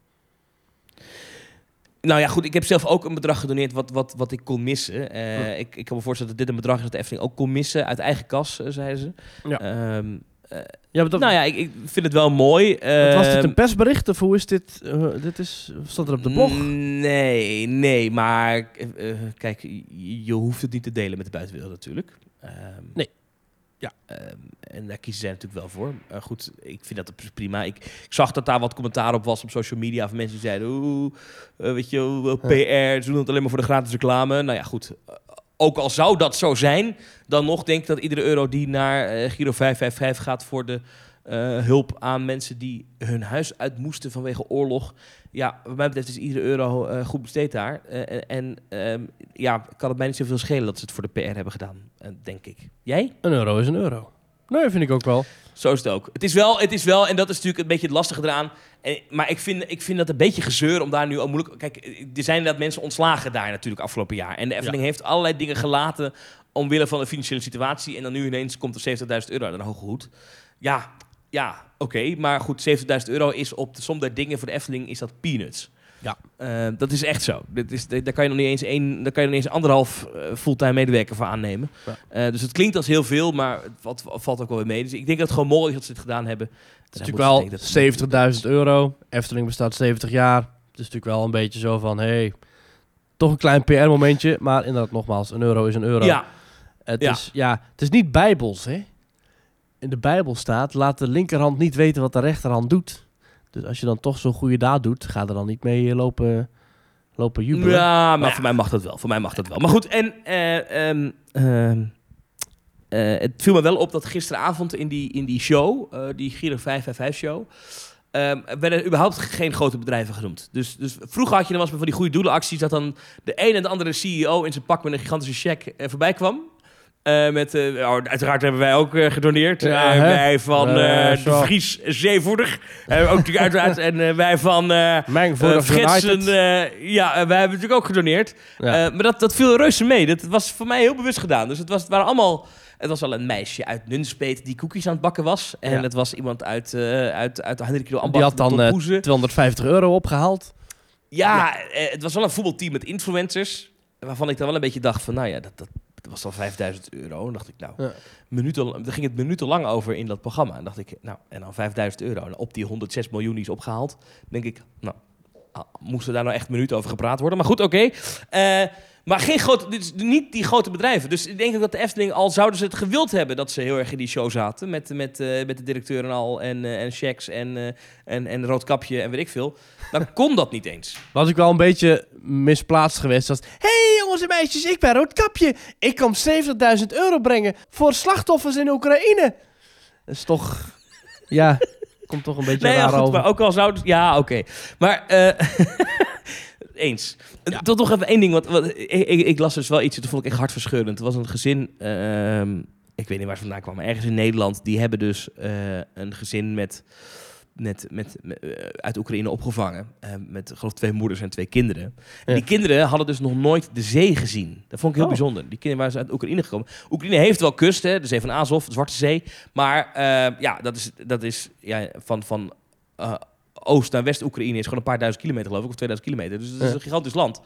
Nou ja, goed, ik heb zelf ook een bedrag gedoneerd wat, wat, wat ik kon missen. Eh, ik, ik kan me voorstellen dat dit een bedrag is dat de Efteling ook kon missen uit eigen kas, eh, zeiden ze. Ja. Ehm, Ja, dat, nou ja, ik, ik vind het wel mooi. was dit Ehm, een persbericht of hoe is dit? eh, dit is, stond er op de blog? Nee, nee, maar eh, eh, kijk, je, hoeft het niet te delen met de buitenwereld natuurlijk. Ehm, Nee. Ja. Ehm, en daar kiezen zij natuurlijk wel voor. Goed, ik vind dat prima. Ik, ik zag dat daar wat commentaar op was op social media van mensen die zeiden, oeh, eh, weet je, PR, ze doen het alleen maar voor de gratis reclame. Nou ja, goed. Ook al zou dat zo zijn, dan nog denk ik dat iedere euro die naar eh, Giro 555 gaat voor de eh, hulp aan mensen die hun huis uit moesten vanwege oorlog. Ja, wat mij betreft is iedere euro eh, goed besteed daar. En ehm, ja, kan het mij niet zoveel schelen dat ze het voor de PR hebben gedaan, denk ik. Jij? Een euro is een euro. Nee, vind ik ook wel. Zo is het ook. Het is wel, het is wel en dat is natuurlijk een beetje het lastige eraan. En, maar ik vind, ik vind dat een beetje gezeur om daar nu al moeilijk... Kijk, er zijn inderdaad mensen ontslagen daar natuurlijk afgelopen jaar. En de Efteling heeft allerlei dingen gelaten omwille van de financiële situatie. En dan nu ineens komt er 70.000 euro uit een hoge hoed. Ja, ja, oké. maar goed, 70.000 euro is op de som der dingen voor de Efteling is dat peanuts. Ja. Eh, dat is echt zo. Dit is, daar kan je nog niet eens één, daar kan je nog niet eens anderhalf eh, fulltime medewerker voor aannemen. Ja. Eh, dus het klinkt als heel veel, maar het valt, valt ook wel weer mee. Dus ik denk dat het gewoon mooi is dat ze het gedaan hebben. Het is natuurlijk wel 70.000 euro. Efteling bestaat 70 jaar. Het is natuurlijk wel een beetje zo van, hey, toch een klein PR-momentje. Maar inderdaad, nogmaals, een euro is een euro. Ja, Het, ja. Is, ja, het is niet bijbels, hè. In de Bijbel staat, laat de linkerhand niet weten wat de rechterhand doet. Dus als je dan toch zo'n goede daad doet, ga er dan niet mee eh, lopen, lopen jubelen. Ja, maar Maar voor mij mag dat wel. Voor mij mag dat wel. Maar goed, en eh, ehm, ehm, eh, het viel me wel op dat gisteravond in die, in die show, die Giro 555-show, ehm werden überhaupt geen grote bedrijven genoemd. Dus, dus vroeger had je dan was van die goede doelenacties dat dan de een en de andere CEO in zijn pak met een gigantische cheque eh, voorbij kwam. Eh, met, eh, oh, uiteraard hebben wij ook eh, gedoneerd. Ja, wij van de. Vries Zeevoerder. ook natuurlijk uiteraard. En wij van Mijn Fritsen, ja, wij hebben natuurlijk ook gedoneerd. Ja. Maar dat, dat viel reuze mee. Dat was voor mij heel bewust gedaan. Dus het, was, het waren allemaal... Het was al een meisje uit Nunspeet die koekjes aan het bakken was. En Ja. het was iemand uit, uit, uit de Hendrik Kilo Die Ambacht. had dan Tom eh, Poeze. 250 euro opgehaald. Ja, het was wel een voetbalteam met influencers. Waarvan ik dan wel een beetje dacht van... Nou ja, dat, dat, dat was dan 5000 euro. En dan dacht ik, nou... Ja. Minuten, daar ging het minutenlang over in dat programma. En dacht ik, nou, en dan 5000 euro. En op die 106 miljoen die is opgehaald, denk ik, nou, ah, moesten daar nou echt minuten over gepraat worden? Maar goed, oké. Eh, maar geen grote, dit is niet die grote bedrijven. Dus ik denk ook dat de Efteling, al zouden ze het gewild hebben dat ze heel erg in die show zaten. Met, met, eh, met de directeur en al, en, eh, en checks en, eh, en, en roodkapje en weet ik veel. Dan kon dat niet eens. Was ik wel een beetje misplaatst geweest. Als, hey jongens en meisjes, ik ben Roodkapje. Ik kom 70.000 euro brengen voor slachtoffers in Oekraïne. Dat is toch... Ja, komt toch een beetje Nee, ja, raar goed, over. maar ook al zouden... Ja, oké. Maar... eh, eens. Tot nog even één ding. Want, wat, ik, ik, ik las dus wel iets, dat vond ik echt hartverscheurend. Er was een gezin... ehm, ik weet niet waar ze vandaan kwamen, maar ergens in Nederland. Die hebben dus eh, een gezin met... Met, met, met, eh, uit Oekraïne opgevangen. met geloof twee moeders en twee kinderen. En Ja. die kinderen hadden dus nog nooit de zee gezien. Dat vond ik heel Oh. bijzonder. Die kinderen waren dus uit Oekraïne gekomen. Oekraïne heeft wel kust, hè, de zee van Azov, de Zwarte Zee. Maar ja, dat is, dat is ja, van, van Oost naar West-Oekraïne is gewoon een paar duizend kilometer, geloof ik, of 2000 kilometer. Dus het is een gigantisch land.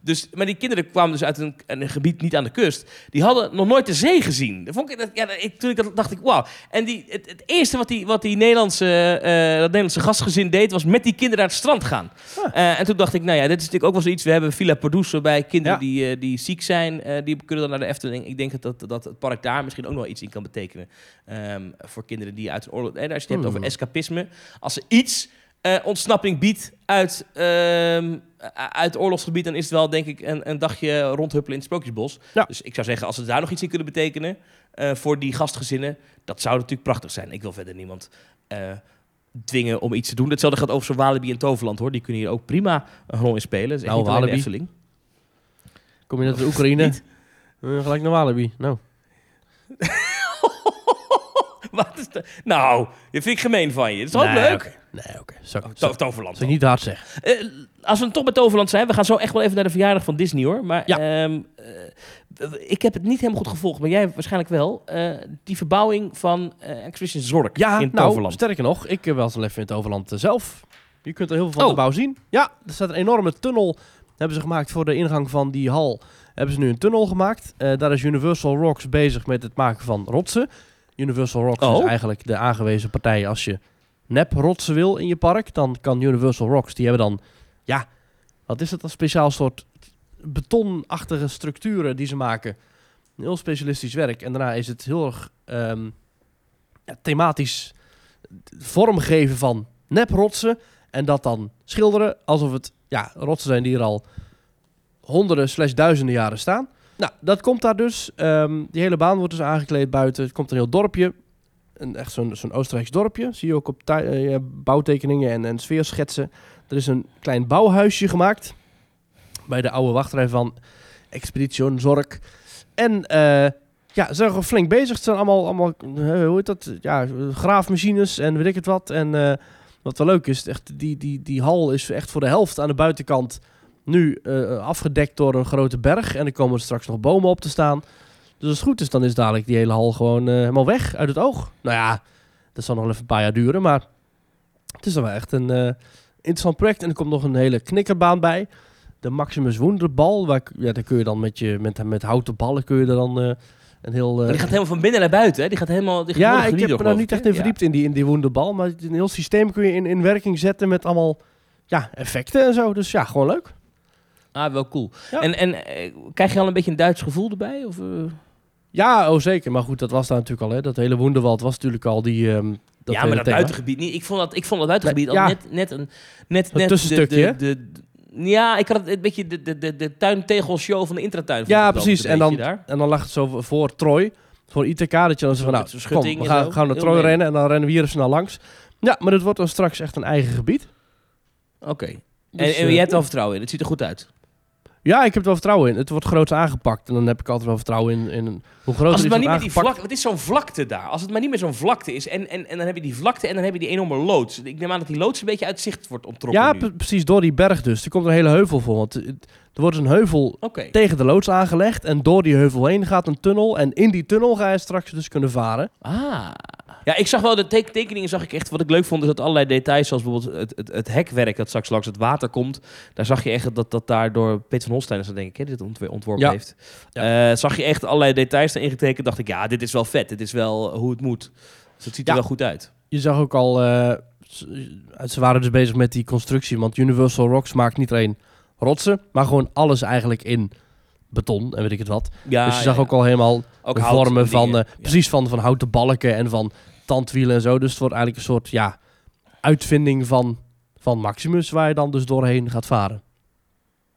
Dus, maar die kinderen kwamen dus uit een, een gebied niet aan de kust. Die hadden nog nooit de zee gezien. Dat vond ik, dat, ja, ik, toen ik dat dacht ik, wauw. En die, het, het eerste wat die, wat die Nederlandse, eh, dat Nederlandse gastgezin deed, was met die kinderen naar het strand gaan. Eh, en toen dacht ik, nou ja, dit is natuurlijk ook wel zoiets. We hebben Villa Pardoes bij kinderen Ja. die, eh, die ziek zijn. die kunnen dan naar de Efteling. Ik denk dat, dat, dat het park daar misschien ook nog wel iets in kan betekenen. Ehm, voor kinderen die uit een oorlog... En als je het hebt Hmm. over escapisme. Als er iets eh, ontsnapping biedt uit, ehm, uit het oorlogsgebied... dan is het wel, denk ik, een, een dagje rondhuppelen in het Sprookjesbos. Ja. Dus ik zou zeggen, als ze daar nog iets in kunnen betekenen... eh, voor die gastgezinnen, dat zou natuurlijk prachtig zijn. Ik wil verder niemand... eh, dwingen om iets te doen. Hetzelfde gaat over zo'n Walibi en Toverland, hoor. Die kunnen hier ook prima een rol in spelen. Dat is echt Nou, niet de Walibi. Kom je net uit Oekraïne? Gelijk naar Walibi. Nou, Wat is de... Nou, dat vind ik gemeen van je. Dat is ook Nee, leuk. Nee, oké. Zou Oh, Toverland. ik niet hard zeggen. Eh, als we toch bij Toverland zijn, we gaan zo echt wel even naar de verjaardag van Disney hoor. Maar Ja. ehm, eh, ik heb het niet helemaal goed gevolgd, maar jij waarschijnlijk wel. Eh, die verbouwing van Expedition Zork Ja, in nou, Toverland. sterker nog, ik was al even in het Overland eh, zelf. Je kunt er heel veel van Oh. de bouw zien. Ja, er staat een enorme tunnel. Hebben ze gemaakt voor de ingang van die hal. Hebben ze nu een tunnel gemaakt. Daar is Universal Rocks bezig met het maken van rotsen. Universal Rocks Oh. is eigenlijk de aangewezen partij als je nep rotsen wil in je park. Dan kan Universal Rocks, die hebben dan, ja, wat is het? Een speciaal soort betonachtige structuren die ze maken. Een heel specialistisch werk. En daarna is het heel erg ehm, ja, thematisch vormgeven van neprotsen. En dat dan schilderen alsof het ja, rotsen zijn die er al honderden slash duizenden jaren staan. Nou, dat komt daar dus. Ehm, die hele baan wordt dus aangekleed buiten. Het komt een heel dorpje. Een, echt zo'n zo'n Oostenrijks dorpje. Zie je ook op eh, bouwtekeningen en, en sfeerschetsen. Er is een klein bouwhuisje gemaakt. Bij de oude wachtrij van Expedition Zork. En eh, ja, ze zijn gewoon flink bezig. Het zijn allemaal, allemaal eh, hoe heet dat? Ja, graafmachines en weet ik het wat. En wat wel leuk is, echt, die, die, die hal is echt voor de helft aan de buitenkant nu eh, afgedekt door een grote berg. En er komen er straks nog bomen op te staan. Dus als het goed is, dan is dadelijk die hele hal gewoon eh, helemaal weg uit het oog. Nou ja, dat zal nog wel even een paar jaar duren, maar het is dan wel echt een eh, interessant project. En er komt nog een hele knikkerbaan bij. De Maximus Wonderbal, waar, ja, daar kun je dan met, je, met, met houten ballen kun je er dan een heel... die gaat helemaal van binnen naar buiten, hè? Die gaat helemaal... Die gaat ja, ik heb me door, daar niet echt in verdiept in die, in die Wonderbal. Maar een heel systeem kun je in, in werking zetten met allemaal ja, effecten en zo. Dus ja, gewoon leuk. Ah, wel cool. Ja. En, en eh, krijg je al een beetje een Duits gevoel erbij? Of, eh? Ja, oh zeker. Maar goed, dat was daar natuurlijk al. Hè. Dat hele Wonderwald was natuurlijk al die... ehm, dat ja, hele maar dat thema. buitengebied niet. Ik vond dat, ik vond dat buitengebied Ja. al net, net een... Net, net tussenstukje, de, hè? de, de, de- Ja, ik had het een beetje de, de, de, de tuintegelshow van de intratuin. vond Ja, ik wel precies. een En dan, beetje daar. en dan lag het zo voor Troy, voor ITK, dat je dan zo van, Met nou, zo'n kom, schutting we en gaan, zo. gaan naar Heel Troy leuk. rennen en dan rennen we hier snel langs. Ja, maar dit wordt dan straks echt een eigen gebied. Oké. En, Dus, en eh, je hebt er vertrouwen in. Het ziet er goed uit. Ja, ik heb er wel vertrouwen in. Het wordt groots aangepakt. En dan heb ik altijd wel vertrouwen in, in hoe groot Als het maar niet meer die vlakte... Het is zo'n vlakte daar. Als het maar niet meer zo'n vlakte is. En, en, en dan heb je die vlakte en dan heb je die enorme loods. Ik neem aan dat die loods een beetje uit zicht wordt onttrokken Ja, nu. precies door die berg dus. Er komt een hele heuvel voor. Want er wordt een heuvel tegen de loods aangelegd. En door die heuvel heen gaat een tunnel. En in die tunnel ga je straks dus kunnen varen. Ah. Ja, ik zag wel de tek- tekeningen, zag ik echt. Wat ik leuk vond, is dat allerlei details, zoals bijvoorbeeld het, het, het hekwerk dat straks langs het water komt. Daar zag je echt dat dat daar door Peter van Holstein is, dat denk ik, hè, dit ontworpen Ja. heeft. Eh, zag je echt allerlei details erin getekend. Dacht ik, ja, dit is wel vet. Dit is wel hoe het moet. Dus het ziet er Ja. wel goed uit. Je zag ook al... eh, ze- waren dus bezig met die constructie. Want Universal Rocks maakt niet alleen rotsen. Maar gewoon alles eigenlijk in beton. En weet ik het wat. Ja, dus je zag ja. ook al helemaal Ook de vormen en van, eh, precies van, van houten balken en van tandwielen en zo. Dus het wordt eigenlijk een soort ja, uitvinding van, van Maximus, waar je dan dus doorheen gaat varen.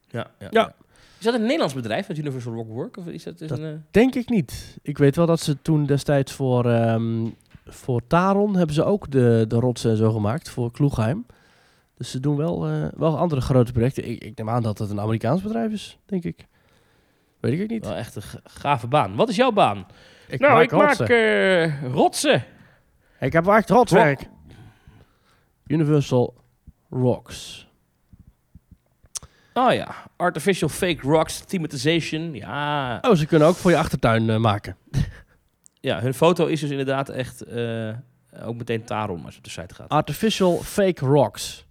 Ja, ja. Is dat een Nederlands bedrijf, dat Universal Rock Work? Of is dat, is Dat- een, eh, Denk ik niet. Ik weet wel dat ze toen destijds voor, ehm, voor Taron hebben ze ook de, de rotsen en zo gemaakt, voor Kloegheim. Dus ze doen wel, eh, wel andere grote projecten. Ik, ik neem aan dat het een Amerikaans bedrijf is, denk ik. Weet ik ook niet. wel echt een ga- gave baan. Wat is jouw baan? Ik nou, ik rotsen. maak eh, rotsen. Ik heb echt rotswerk. Universal Rocks. Oh ja, artificial fake rocks, thematization. Ja, Oh, ze kunnen ook voor je achtertuin eh, maken. ja hun foto is dus inderdaad echt... eh, ook meteen Taron als je op de site gaat. Artificial fake rocks.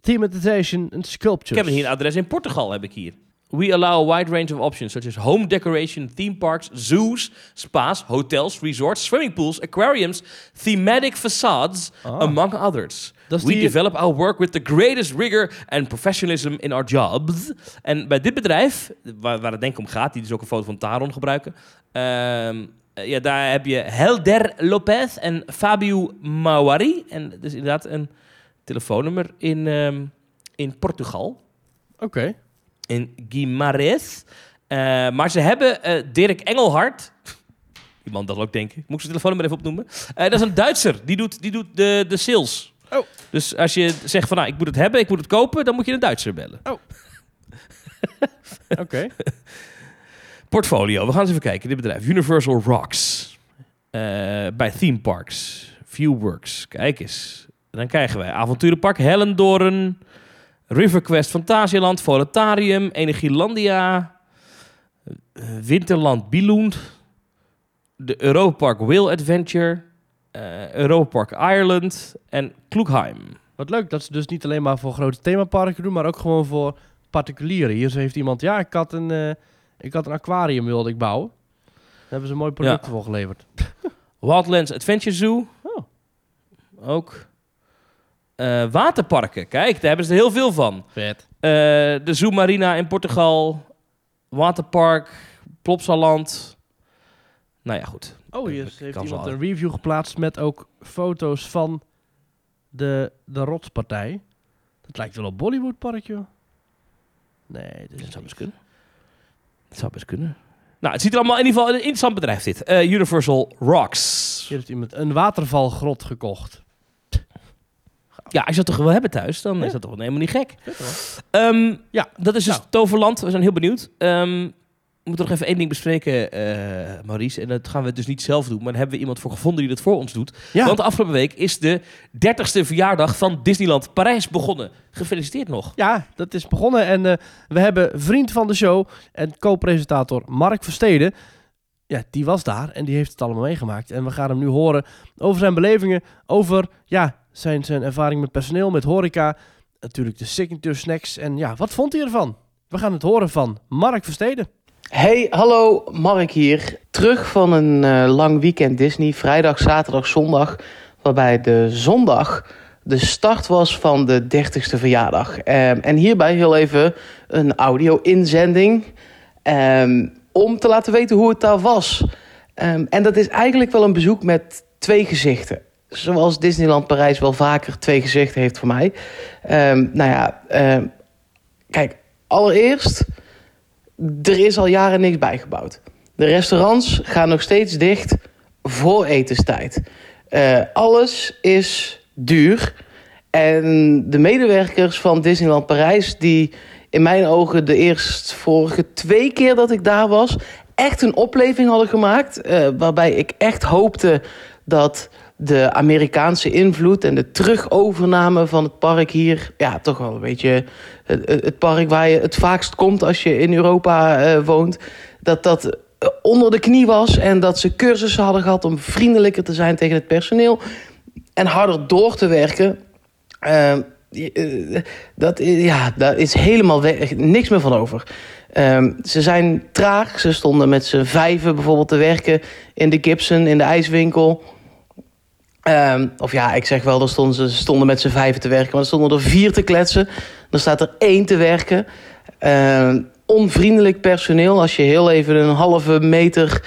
Thematisation and sculptures. Ik heb hier een adres in Portugal, heb ik hier. We allow a wide range of options, such as home decoration, theme parks, zoos, spas, hotels, resorts, swimming pools, aquariums, thematic facades, Ah. among others. Dat is We die- develop our work with the greatest rigor and professionalism in our jobs. En bij dit bedrijf, waar, waar het denk ik om gaat, die dus ook een foto van Taron gebruiken. ehm, eh, ja, daar heb je Helder Lopez en Fabio Mauari. En dus inderdaad een telefoonnummer in, ehm, in Portugal Oké. In Guimarães. Eh, maar ze hebben eh, Dirk Engelhard. Die man dat ook denken. Moet ik zijn telefoonnummer even opnoemen? Eh, dat is een Duitser. Die doet, die doet de, de sales. Oh. Dus als je zegt van nou, ik moet het hebben, ik moet het kopen, dan moet je een Duitser bellen. Oké. Portfolio, we gaan eens even kijken. Dit bedrijf, Universal Rocks. Bij Theme Parks. Viewworks, kijk eens. Dan krijgen wij Avonturenpark Hellendoorn. Riverquest Fantasialand, Voletarium, Energielandia. eh, Winterland Billund. De Europa Park Whale Adventure. eh Europa Park Ireland en Kloekheim. Wat leuk dat ze dus niet alleen maar voor grote themaparken doen, maar ook gewoon voor particulieren. Hier heeft iemand, ja, ik had een, eh, ik had een aquarium wilde ik bouwen. Daar hebben ze mooie producten voor geleverd. Wildlands Adventure Zoo. Oh. Ook. Eh, waterparken. Kijk, daar hebben ze er heel veel van. Vet. Eh, de Zoo Marina in Portugal. Waterpark. Plopsaland. Nou ja, goed. Oh, hier Ik heeft iemand een review geplaatst met ook foto's van de, de rotspartij. Dat lijkt wel op Bollywood park, joh. Nee, Dat is zou best kunnen. Dat zou best kunnen. Nou, het ziet er allemaal in ieder geval een interessant bedrijf dit. Eh, Universal Rocks. Hier heeft iemand een watervalgrot gekocht. Ja, als je dat toch wel hebben thuis, dan Ja. is dat toch wel helemaal niet gek. Ehm, Ja. dat is dus Nou. Toverland. We zijn heel benieuwd. Ehm, we moeten nog even één ding bespreken, eh, Maurice. En dat gaan we dus niet zelf doen. Maar daar hebben we iemand voor gevonden die dat voor ons doet. Ja, Want de afgelopen week is de 30ste verjaardag van Disneyland Parijs begonnen. Gefeliciteerd nog. ja, dat is begonnen. En eh, we hebben vriend van de show en co-presentator Mark Versteden. Ja, die was daar en die heeft het allemaal meegemaakt. En we gaan hem nu horen over zijn belevingen, over ja, zijn, zijn ervaring met personeel, met horeca. Natuurlijk de signature snacks. En ja, wat vond hij ervan? We gaan het horen van Mark Versteden. Hey, hallo, Mark hier. Terug van een eh, lang weekend Disney, vrijdag, zaterdag, zondag. Waarbij de zondag de start was van de 30ste verjaardag. Ehm, en hierbij heel even een audio-inzending. ehm, om te laten weten hoe het daar was. Ehm, en dat is eigenlijk wel een bezoek met twee gezichten. Zoals Disneyland Parijs wel vaker twee gezichten heeft voor mij. Ehm, nou ja, ehm, kijk, allereerst er is al jaren niks bijgebouwd. De restaurants gaan nog steeds dicht voor etenstijd. Eh, alles is duur. En de medewerkers van Disneyland Parijs, die in mijn ogen de eerstvorige twee keer dat ik daar was, echt een opleving hadden gemaakt. eh, waarbij ik echt hoopte dat de Amerikaanse invloed en de terugovername van het park hier, ja, toch wel een beetje het, park waar je het vaakst komt als je in Europa eh, woont, dat dat onder de knie was en dat ze cursussen hadden gehad om vriendelijker te zijn tegen het personeel en harder door te werken. Eh, die, eh, dat, ja, daar is helemaal niks meer van over. Ehm, ze zijn traag. Ze stonden met z'n vijven bijvoorbeeld te werken in de Gibson, in de ijswinkel. Ehm, of ja, ik zeg wel, stonden ze stonden met z'n vijven te werken, maar er stonden er vier te kletsen. Dan staat er één te werken. Ehm, onvriendelijk personeel. Als je heel even een halve meter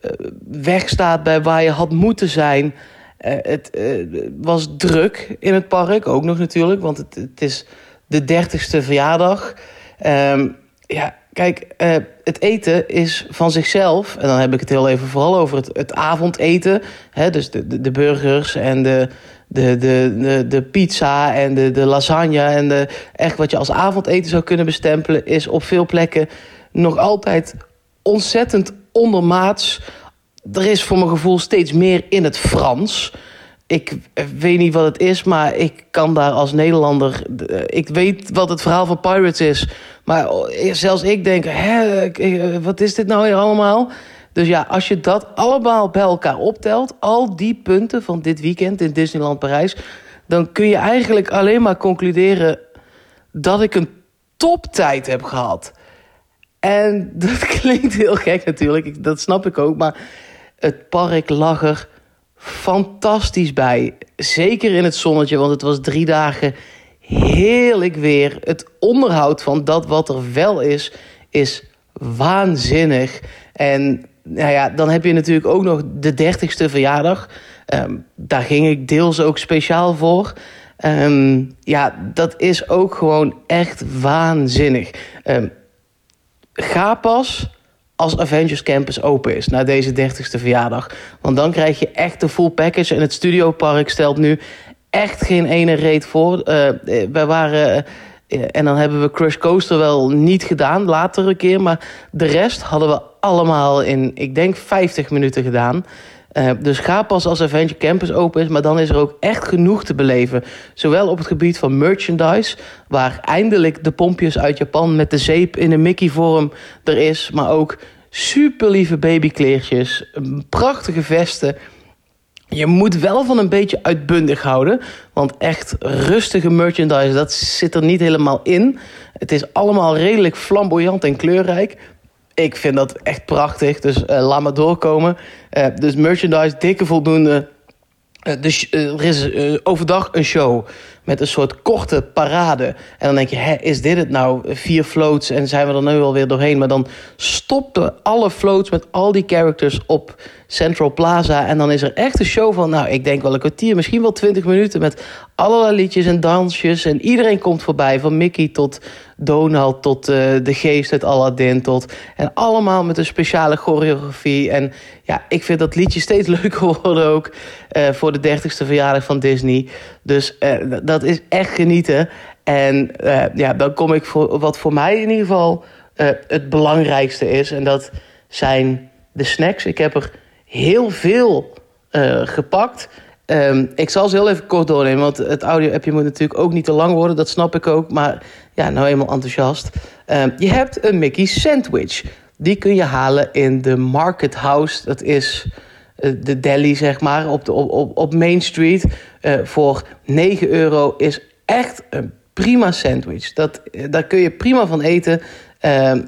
eh, weg staat bij waar je had moeten zijn. Eh, het eh, was druk in het park, ook nog natuurlijk, want het, het is de dertigste verjaardag. Ehm, ja, kijk, eh, het eten is van zichzelf. En dan heb ik het heel even vooral over het, het avondeten. Hè, dus de, de, de burgers en de, de, de, de, de pizza en de, de lasagne. En de, echt wat je als avondeten zou kunnen bestempelen... is op veel plekken nog altijd ontzettend ondermaats. Er is voor mijn gevoel steeds meer in het Frans... Ik eh, weet niet wat het is, maar ik kan daar als Nederlander... eh, Ik weet wat het verhaal van Pirates is. Maar eh, zelfs ik denk, hè, wat is dit nou hier allemaal? Dus ja, als je dat allemaal bij elkaar optelt, al die punten van dit weekend in Disneyland Parijs, dan kun je eigenlijk alleen maar concluderen dat ik een toptijd heb gehad. En dat klinkt heel gek natuurlijk, dat snap ik ook, maar het park lag er fantastisch bij. Zeker in het zonnetje, want het was drie dagen heerlijk weer. Het onderhoud van dat wat er wel is, is waanzinnig. En nou ja, dan heb je natuurlijk ook nog de dertigste verjaardag. Ehm, daar ging ik deels ook speciaal voor. Um, ja, dat is ook gewoon echt waanzinnig. Um, ga pas als Avengers Campus open is na deze 30ste verjaardag. Want dan krijg je echt de full package. En het Studiopark stelt nu echt geen ene reet voor. Uh, wij waren... Uh, en dan hebben we Crush Coaster wel niet gedaan, later een keer. Maar de rest hadden we allemaal in, ik denk, 50 minuten gedaan. Uh, dus ga pas als Avenger Campus open is, maar dan is er ook echt genoeg te beleven. Zowel op het gebied van merchandise, waar eindelijk de pompjes uit Japan met de zeep in een Mickey-vorm er is, maar ook super lieve babykleertjes, prachtige vesten. Je moet wel van een beetje uitbundig houden, want echt rustige merchandise, dat zit er niet helemaal in. Het is allemaal redelijk flamboyant en kleurrijk ik vind dat echt prachtig. Dus uh, laat maar doorkomen. Uh, dus merchandise, dikke voldoende. Uh, dus er is overdag een show met een soort korte parade. En dan denk je, hè, is dit het nou? Vier floats en zijn we er nu alweer doorheen. Maar dan stoppen alle floats met al die characters op Central Plaza. En dan is er echt een show van, nou, ik denk wel een kwartier, misschien wel twintig minuten... met allerlei liedjes en dansjes. En iedereen komt voorbij, van Mickey tot Donald... tot uh, de geest uit Aladdin tot... En allemaal met een speciale choreografie. En ja, ik vind dat liedje steeds leuker worden ook... Uh, voor de dertigste verjaardag van Disney. Dus uh, dat is echt genieten. En uh, ja, dan kom ik voor wat voor mij in ieder geval uh, het belangrijkste is. En dat zijn de snacks. Ik heb er heel veel gepakt. Um, ik zal ze heel even kort doornemen, want het audio-appje moet natuurlijk ook niet te lang worden. Dat snap ik ook, maar ja, nou eenmaal enthousiast. Um, je hebt een Mickey sandwich. Die kun je halen in de Market House. Dat is de deli, zeg maar, op, de, op, op Main Street. Uh, voor 9 euro is echt een prima sandwich. Dat, daar kun je prima van eten.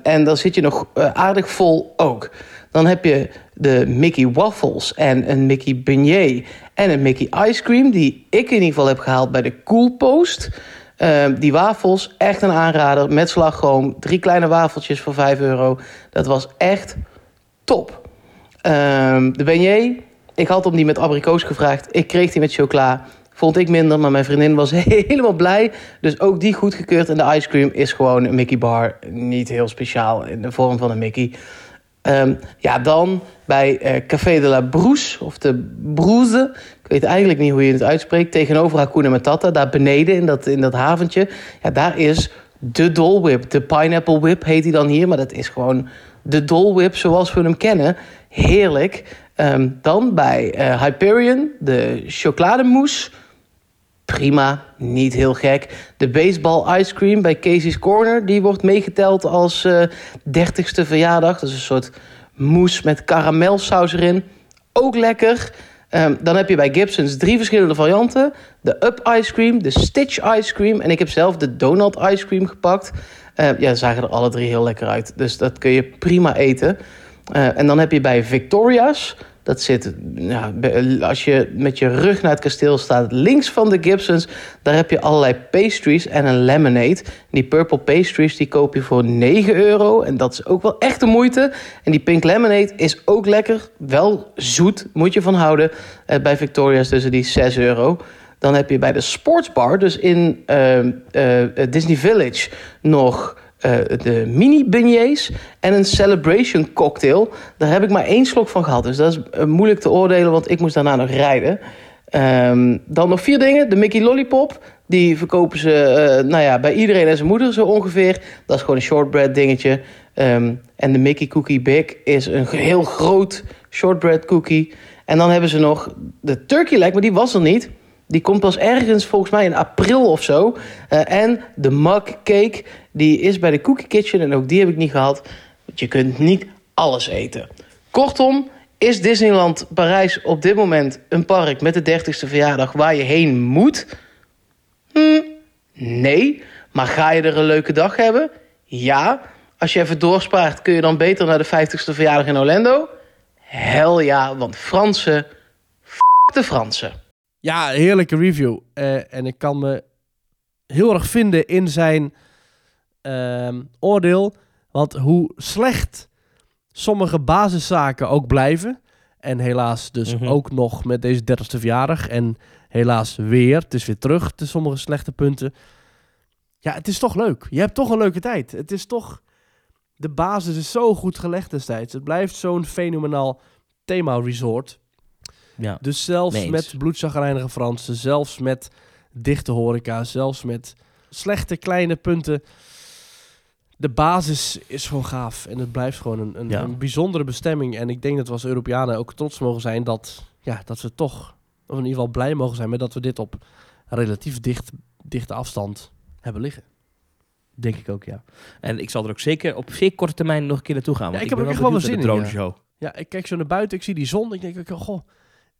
En dan zit je nog aardig vol ook. Dan heb je de Mickey Waffles en een Mickey Beignet en een Mickey Ice Cream... die ik in ieder geval heb gehaald bij de Cool Post... Die wafels, echt een aanrader. Met slagroom. Drie kleine wafeltjes voor 5 euro. Dat was echt top. Uh, de beignet, ik had hem die met abrikoos gevraagd. Ik kreeg die met chocola. Vond ik minder, maar mijn vriendin was helemaal blij. Dus ook die goedgekeurd. En de ice cream is gewoon een Mickey bar. Niet heel speciaal in de vorm van een Mickey. Um, ja, dan bij uh, Café de la Brousse, of de Broeze. Ik weet eigenlijk niet hoe je het uitspreekt. Tegenover Hakuna Matata, daar beneden in dat, in dat haventje. Ja, daar is de Dole Whip. De Pineapple Whip heet hij dan hier. Maar dat is gewoon de Dole Whip zoals we hem kennen. Heerlijk. Um, dan bij uh, Hyperion, de chocolademousse. Prima, niet heel gek. De baseball ice cream bij Casey's Corner, die wordt meegeteld als uh, 30ste verjaardag. Dat is een soort mousse met karamelsaus erin. Ook lekker. Um, dan heb je bij Gibson's drie verschillende varianten. De Up Ice Cream, de Stitch Ice Cream... en ik heb zelf de Donald Ice Cream gepakt. Uh, ja, zagen er alle drie heel lekker uit. Dus dat kun je prima eten. Uh, en dan heb je bij Victoria's... Dat zit, ja, als je met je rug naar het kasteel staat, links van de Gibsons, daar heb je allerlei pastries en een lemonade. Die purple pastries die koop je voor 9 euro en dat is ook wel echt de moeite. En die pink lemonade is ook lekker, wel zoet, moet je van houden. Uh, bij Victoria's tussen die 6 euro. Dan heb je bij de sportsbar, dus in uh, uh, Disney Village, nog uh, de mini beignets en een celebration cocktail. Daar heb ik maar één slok van gehad. Dus dat is uh, moeilijk te oordelen, want ik moest daarna nog rijden. Um, dan nog vier dingen. De Mickey Lollipop. Die verkopen ze uh, nou ja, bij iedereen en zijn moeder zo ongeveer. Dat is gewoon een shortbread dingetje. Um, en de Mickey Cookie Big is een heel groot shortbread cookie. En dan hebben ze nog de turkey leg, maar die was er niet. Die komt pas ergens volgens mij in april of zo. Uh, en de mug cake, die is bij de Cookie Kitchen en ook die heb ik niet gehad. Want je kunt niet alles eten. Kortom, is Disneyland Parijs op dit moment een park met de 30ste verjaardag waar je heen moet? Hm, nee. Maar ga je er een leuke dag hebben? Ja. Als je even doorspaart, kun je dan beter naar de 50ste verjaardag in Orlando? Hel ja, want Fransen, f de Fransen. Ja, heerlijke review. Eh, en ik kan me heel erg vinden in zijn ehm, oordeel. Want hoe slecht sommige basiszaken ook blijven. En helaas dus Mhm. ook nog met deze 30ste verjaardag. En helaas weer. Het is weer terug te sommige slechte punten. Ja, het is toch leuk. Je hebt toch een leuke tijd. Het is toch... De basis is zo goed gelegd destijds. Het blijft zo'n fenomenaal thema-resort. Ja. Dus zelfs met bloedzagrijnige Fransen, zelfs met dichte horeca, zelfs met slechte kleine punten. De basis is gewoon gaaf en het blijft gewoon een, een, Ja. een bijzondere bestemming. En ik denk dat we als Europeanen ook trots mogen zijn dat, ja, dat we toch, of in ieder geval blij mogen zijn met dat we dit op relatief dicht, dichte afstand hebben liggen. Denk ik ook, ja. En ik zal er ook zeker op zeer korte termijn nog een keer naartoe gaan. Want ik heb ben er echt wel zin de in, droneshow. Ja, ik kijk zo naar buiten, ik zie die zon. Ik denk, ook, goh,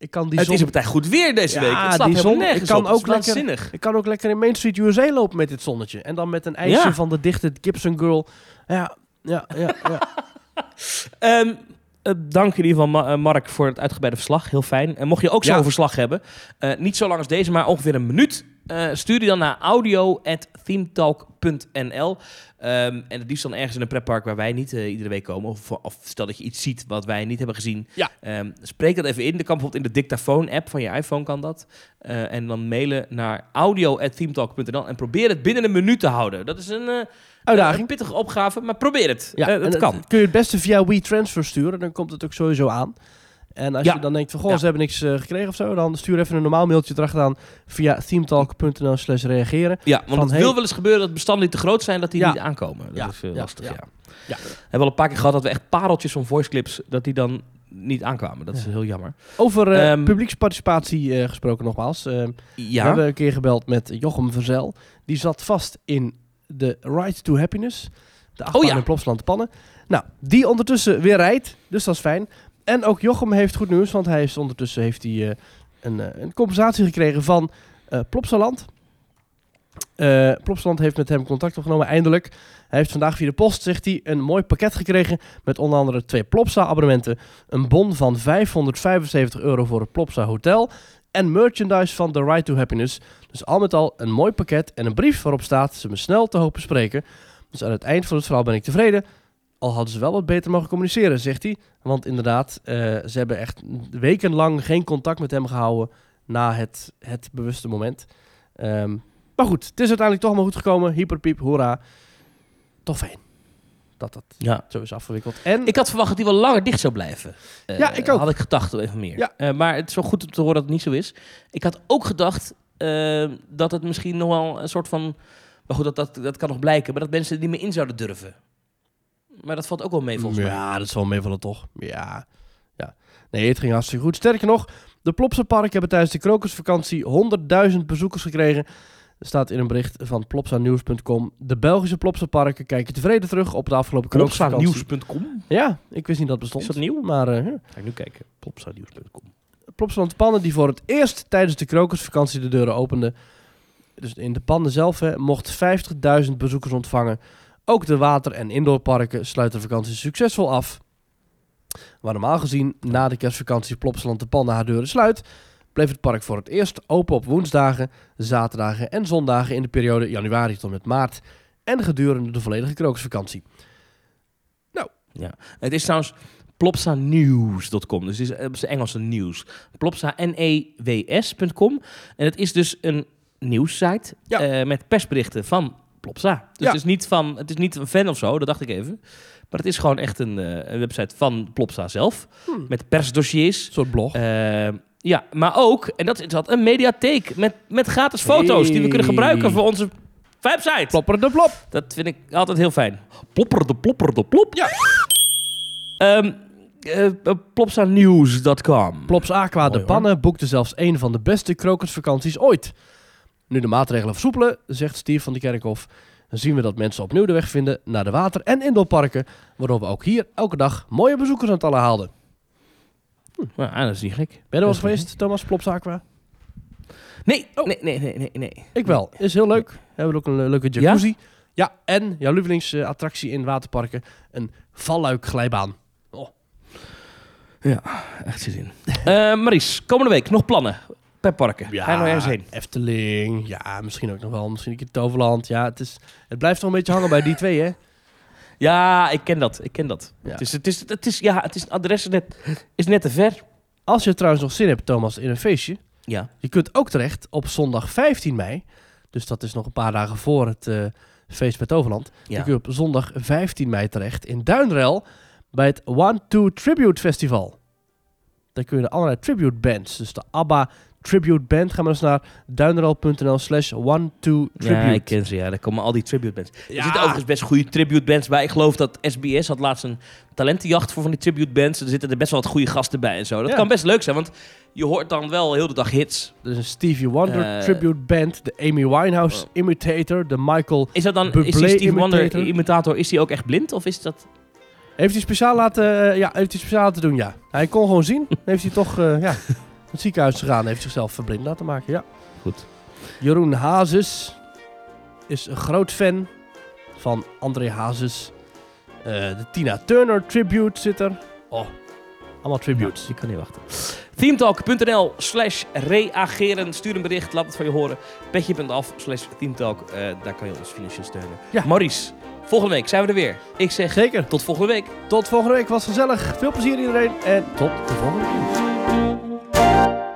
ik kan die Het zon... is op tijd goed weer deze Ja, week. Het staat die zon- ik kan op. Ook lekker-. Ik kan ook lekker in Main Street USA lopen met dit zonnetje. En dan met een ijsje Ja. van de dichte Gibson Girl. Ja, ja, ja. ja. Ehm, eh, dank in ieder geval, Ma- eh, Mark, voor het uitgebreide verslag. Heel fijn. En mocht je ook zo'n Ja. verslag hebben, eh, niet zo lang als deze, maar ongeveer een minuut, stuur die dan naar audio.themetalk.nl. Ehm, en het liefst dan ergens in een pretpark waar wij niet eh, iedere week komen. Of, of stel dat je iets ziet wat wij niet hebben gezien. Ja. Ehm, spreek dat even in. Dat kan bijvoorbeeld in de dictafoon-app van je iPhone kan dat. Eh, en dan mailen naar audio.themetalk.nl en probeer het binnen een minuut te houden. Dat is een, eh, Uitdaging. een pittige opgave, maar probeer het. Ja, het kan. Kun je het beste via WeTransfer sturen, dan komt het ook sowieso aan. En als Ja. je dan denkt van, goh, Ja. ze hebben niks eh, gekregen of zo, dan stuur even een normaal mailtje erachteraan via themetalk.nl slash reageren. Ja, want Van, het hey- wil wel eens gebeuren dat bestanden niet te groot zijn, dat die Ja. niet aankomen. Dat Ja, is eh, lastig, ja. ja. We hebben al een paar keer gehad dat we echt pareltjes van voice clips, dat die dan niet aankwamen. Dat is heel jammer. Over Ehm, publieksparticipatie gesproken nogmaals. Eh, Ja, We hebben een keer gebeld met Jochem Verzel. Die zat vast in de Ride to Happiness. De achtbaan Oh ja. in Plopsland de Pannen. Nou, die ondertussen weer rijdt. Dus dat is fijn. En ook Jochem heeft goed nieuws. Want hij heeft ondertussen heeft hij, eh, een, eh, een compensatie gekregen van eh Plopsaland. Plopsaland heeft met hem contact opgenomen, eindelijk. Hij heeft vandaag via de post, zegt hij, een mooi pakket gekregen... met onder andere twee Plopsa-abonnementen... een bon van 575 euro voor het Plopsa Hotel... en merchandise van The Ride to Happiness. Dus al met al een mooi pakket en een brief waarop staat... ze me snel te hopen spreken. Dus aan het eind van het verhaal ben ik tevreden... Al hadden ze wel wat beter mogen communiceren, zegt hij. Want inderdaad, eh, ze hebben echt wekenlang geen contact met hem gehouden na het, het bewuste moment. Ehm, maar goed, het is uiteindelijk toch maar goed gekomen. Hyperpiep, hoera. Toch fijn dat dat ja. zo is afgewikkeld. En Ik had verwacht dat die wel langer dicht zou blijven. Eh, Ja, ik ook. Had ik gedacht, even meer. Ja. Eh, maar het is wel goed om te horen dat het niet zo is. Ik had ook gedacht eh, dat het misschien nog wel een soort van... Maar goed, dat, dat, dat kan nog blijken. Maar dat mensen er niet meer in zouden durven. Maar dat valt ook wel mee volgens mij. Ja, dat is wel meevallen toch. Ja. ja. Nee, het ging hartstikke goed. Sterker nog, de Plopsa Park hebben tijdens de krokusvakantie 100.000 bezoekers gekregen. Er staat in een bericht van plopsanews.com. De Belgische Plopsa Parken kijken tevreden terug op de afgelopen krokusvakantie. Plopsanews.com? Ja, ik wist niet dat het bestond. Is dat nieuw? Maar eh, ja. Ga ik nu kijken. Plopsanews.com. Plopsaland Pannen die voor het eerst tijdens de krokusvakantie de deuren opende. Dus in de pannen zelf hè, mocht 50.000 bezoekers ontvangen. Ook de water- en indoorparken sluiten de vakantie succesvol af. Waar normaal gezien na de kerstvakantie Plopsaland de Pannen haar deuren sluit, bleef het park voor het eerst open op woensdagen, zaterdagen en zondagen in de periode januari tot met maart en gedurende de volledige krokusvakantie. Het is trouwens plopsanews.com. Dus het is Engelse nieuws. Plopsa, N-E-W-S.com. En het is dus een nieuwssite Ja. eh, met persberichten van Plopsa. Dus Ja. het, is niet van, het is niet een fan of zo, dat dacht ik even. Maar het is gewoon echt een, eh, een website van Plopsa zelf. Hmm. Met persdossiers. Een soort blog. Eh, ja, maar ook, en dat is dat, een mediatheek met, met gratis foto's die we kunnen gebruiken voor onze website. Plopper de plop. Dat vind ik altijd heel fijn. Plopper de plopper de plop. Ja. Ehm eh, plopsanews.com. Plops Aqua Mooi, de. Pannen boekte zelfs een van de beste krokusvakanties ooit. Nu de maatregelen versoepelen, zegt Steve van de Kerkhof, zien we dat mensen opnieuw de weg vinden naar de water- en indoorparken, waardoor we ook hier elke dag mooie bezoekers aan het allen haalden. Nou, dat is niet gek. Ben je er wel eens geweest, Thomas, Plops Aqua? Nee, Oh. nee, nee, nee, nee, nee. Ik wel. Is heel leuk. We hebben ook een le- leuke jacuzzi. Ja, en jouw lievelingsattractie in waterparken, een valluikglijbaan. Oh. Echt zin in. Eh Maries, komende week nog plannen per parken. Ga je nou ergens heen? Efteling. Ja, misschien ook nog wel. Misschien een keer Toverland. Ja, het, is, het blijft toch een beetje hangen bij die twee, hè? Ja, ik ken dat. Ik ken dat. Ja. Het, is, het, is, het, is, ja, het is, adres is net, is net te ver. Als je trouwens nog zin hebt, Thomas, in een feestje. Ja. Je kunt ook terecht op zondag 15 mei. Dus dat is nog een paar dagen voor het eh, feest bij Toverland. ja. Je op zondag 15 mei terecht in Duinrel bij het One Two Tribute Festival. Daar kun je de allerlei tribute bands, dus de ABBA Tribute Band, ga maar eens naar duinrel.nl slash one two tribute. Ja, ik ken ze. Ja, daar komen al die tribute bands. Er zitten overigens best goede tribute bands bij. Ik geloof dat SBS had laatst een talentenjacht voor van die tribute bands. Er zitten er best wel wat goede gasten bij en zo. Dat Ja. kan best leuk zijn, want je hoort dan wel heel de dag hits. Dus een Stevie Wonder Eh, Tribute Band, de Amy Winehouse Oh. Imitator, de Michael... Is dat dan, Bublé is die Steve Wonder imitator? is die ook echt blind? Of is dat... Heeft hij speciaal laten, eh, ja, heeft hij speciaal laten doen, ja. Hij kon gewoon zien. heeft hij toch, eh, ja, het ziekenhuis gegaan. Heeft zichzelf verblind laten maken, ja. Goed. Jeroen Hazes is een groot fan van André Hazes. Eh, de Tina Turner tribute zit er. Oh, allemaal tributes. Ik kan niet wachten. Themetalk.nl slash reageren. Stuur een bericht, laat het van je horen. Petje.af slash themetalk. Eh, daar kan je ons financieel steunen. Ja. Maurice, volgende week zijn we er weer. Ik zeg Zeker. tot volgende week. Tot volgende week. Was gezellig. Veel plezier iedereen. En tot de volgende keer. Música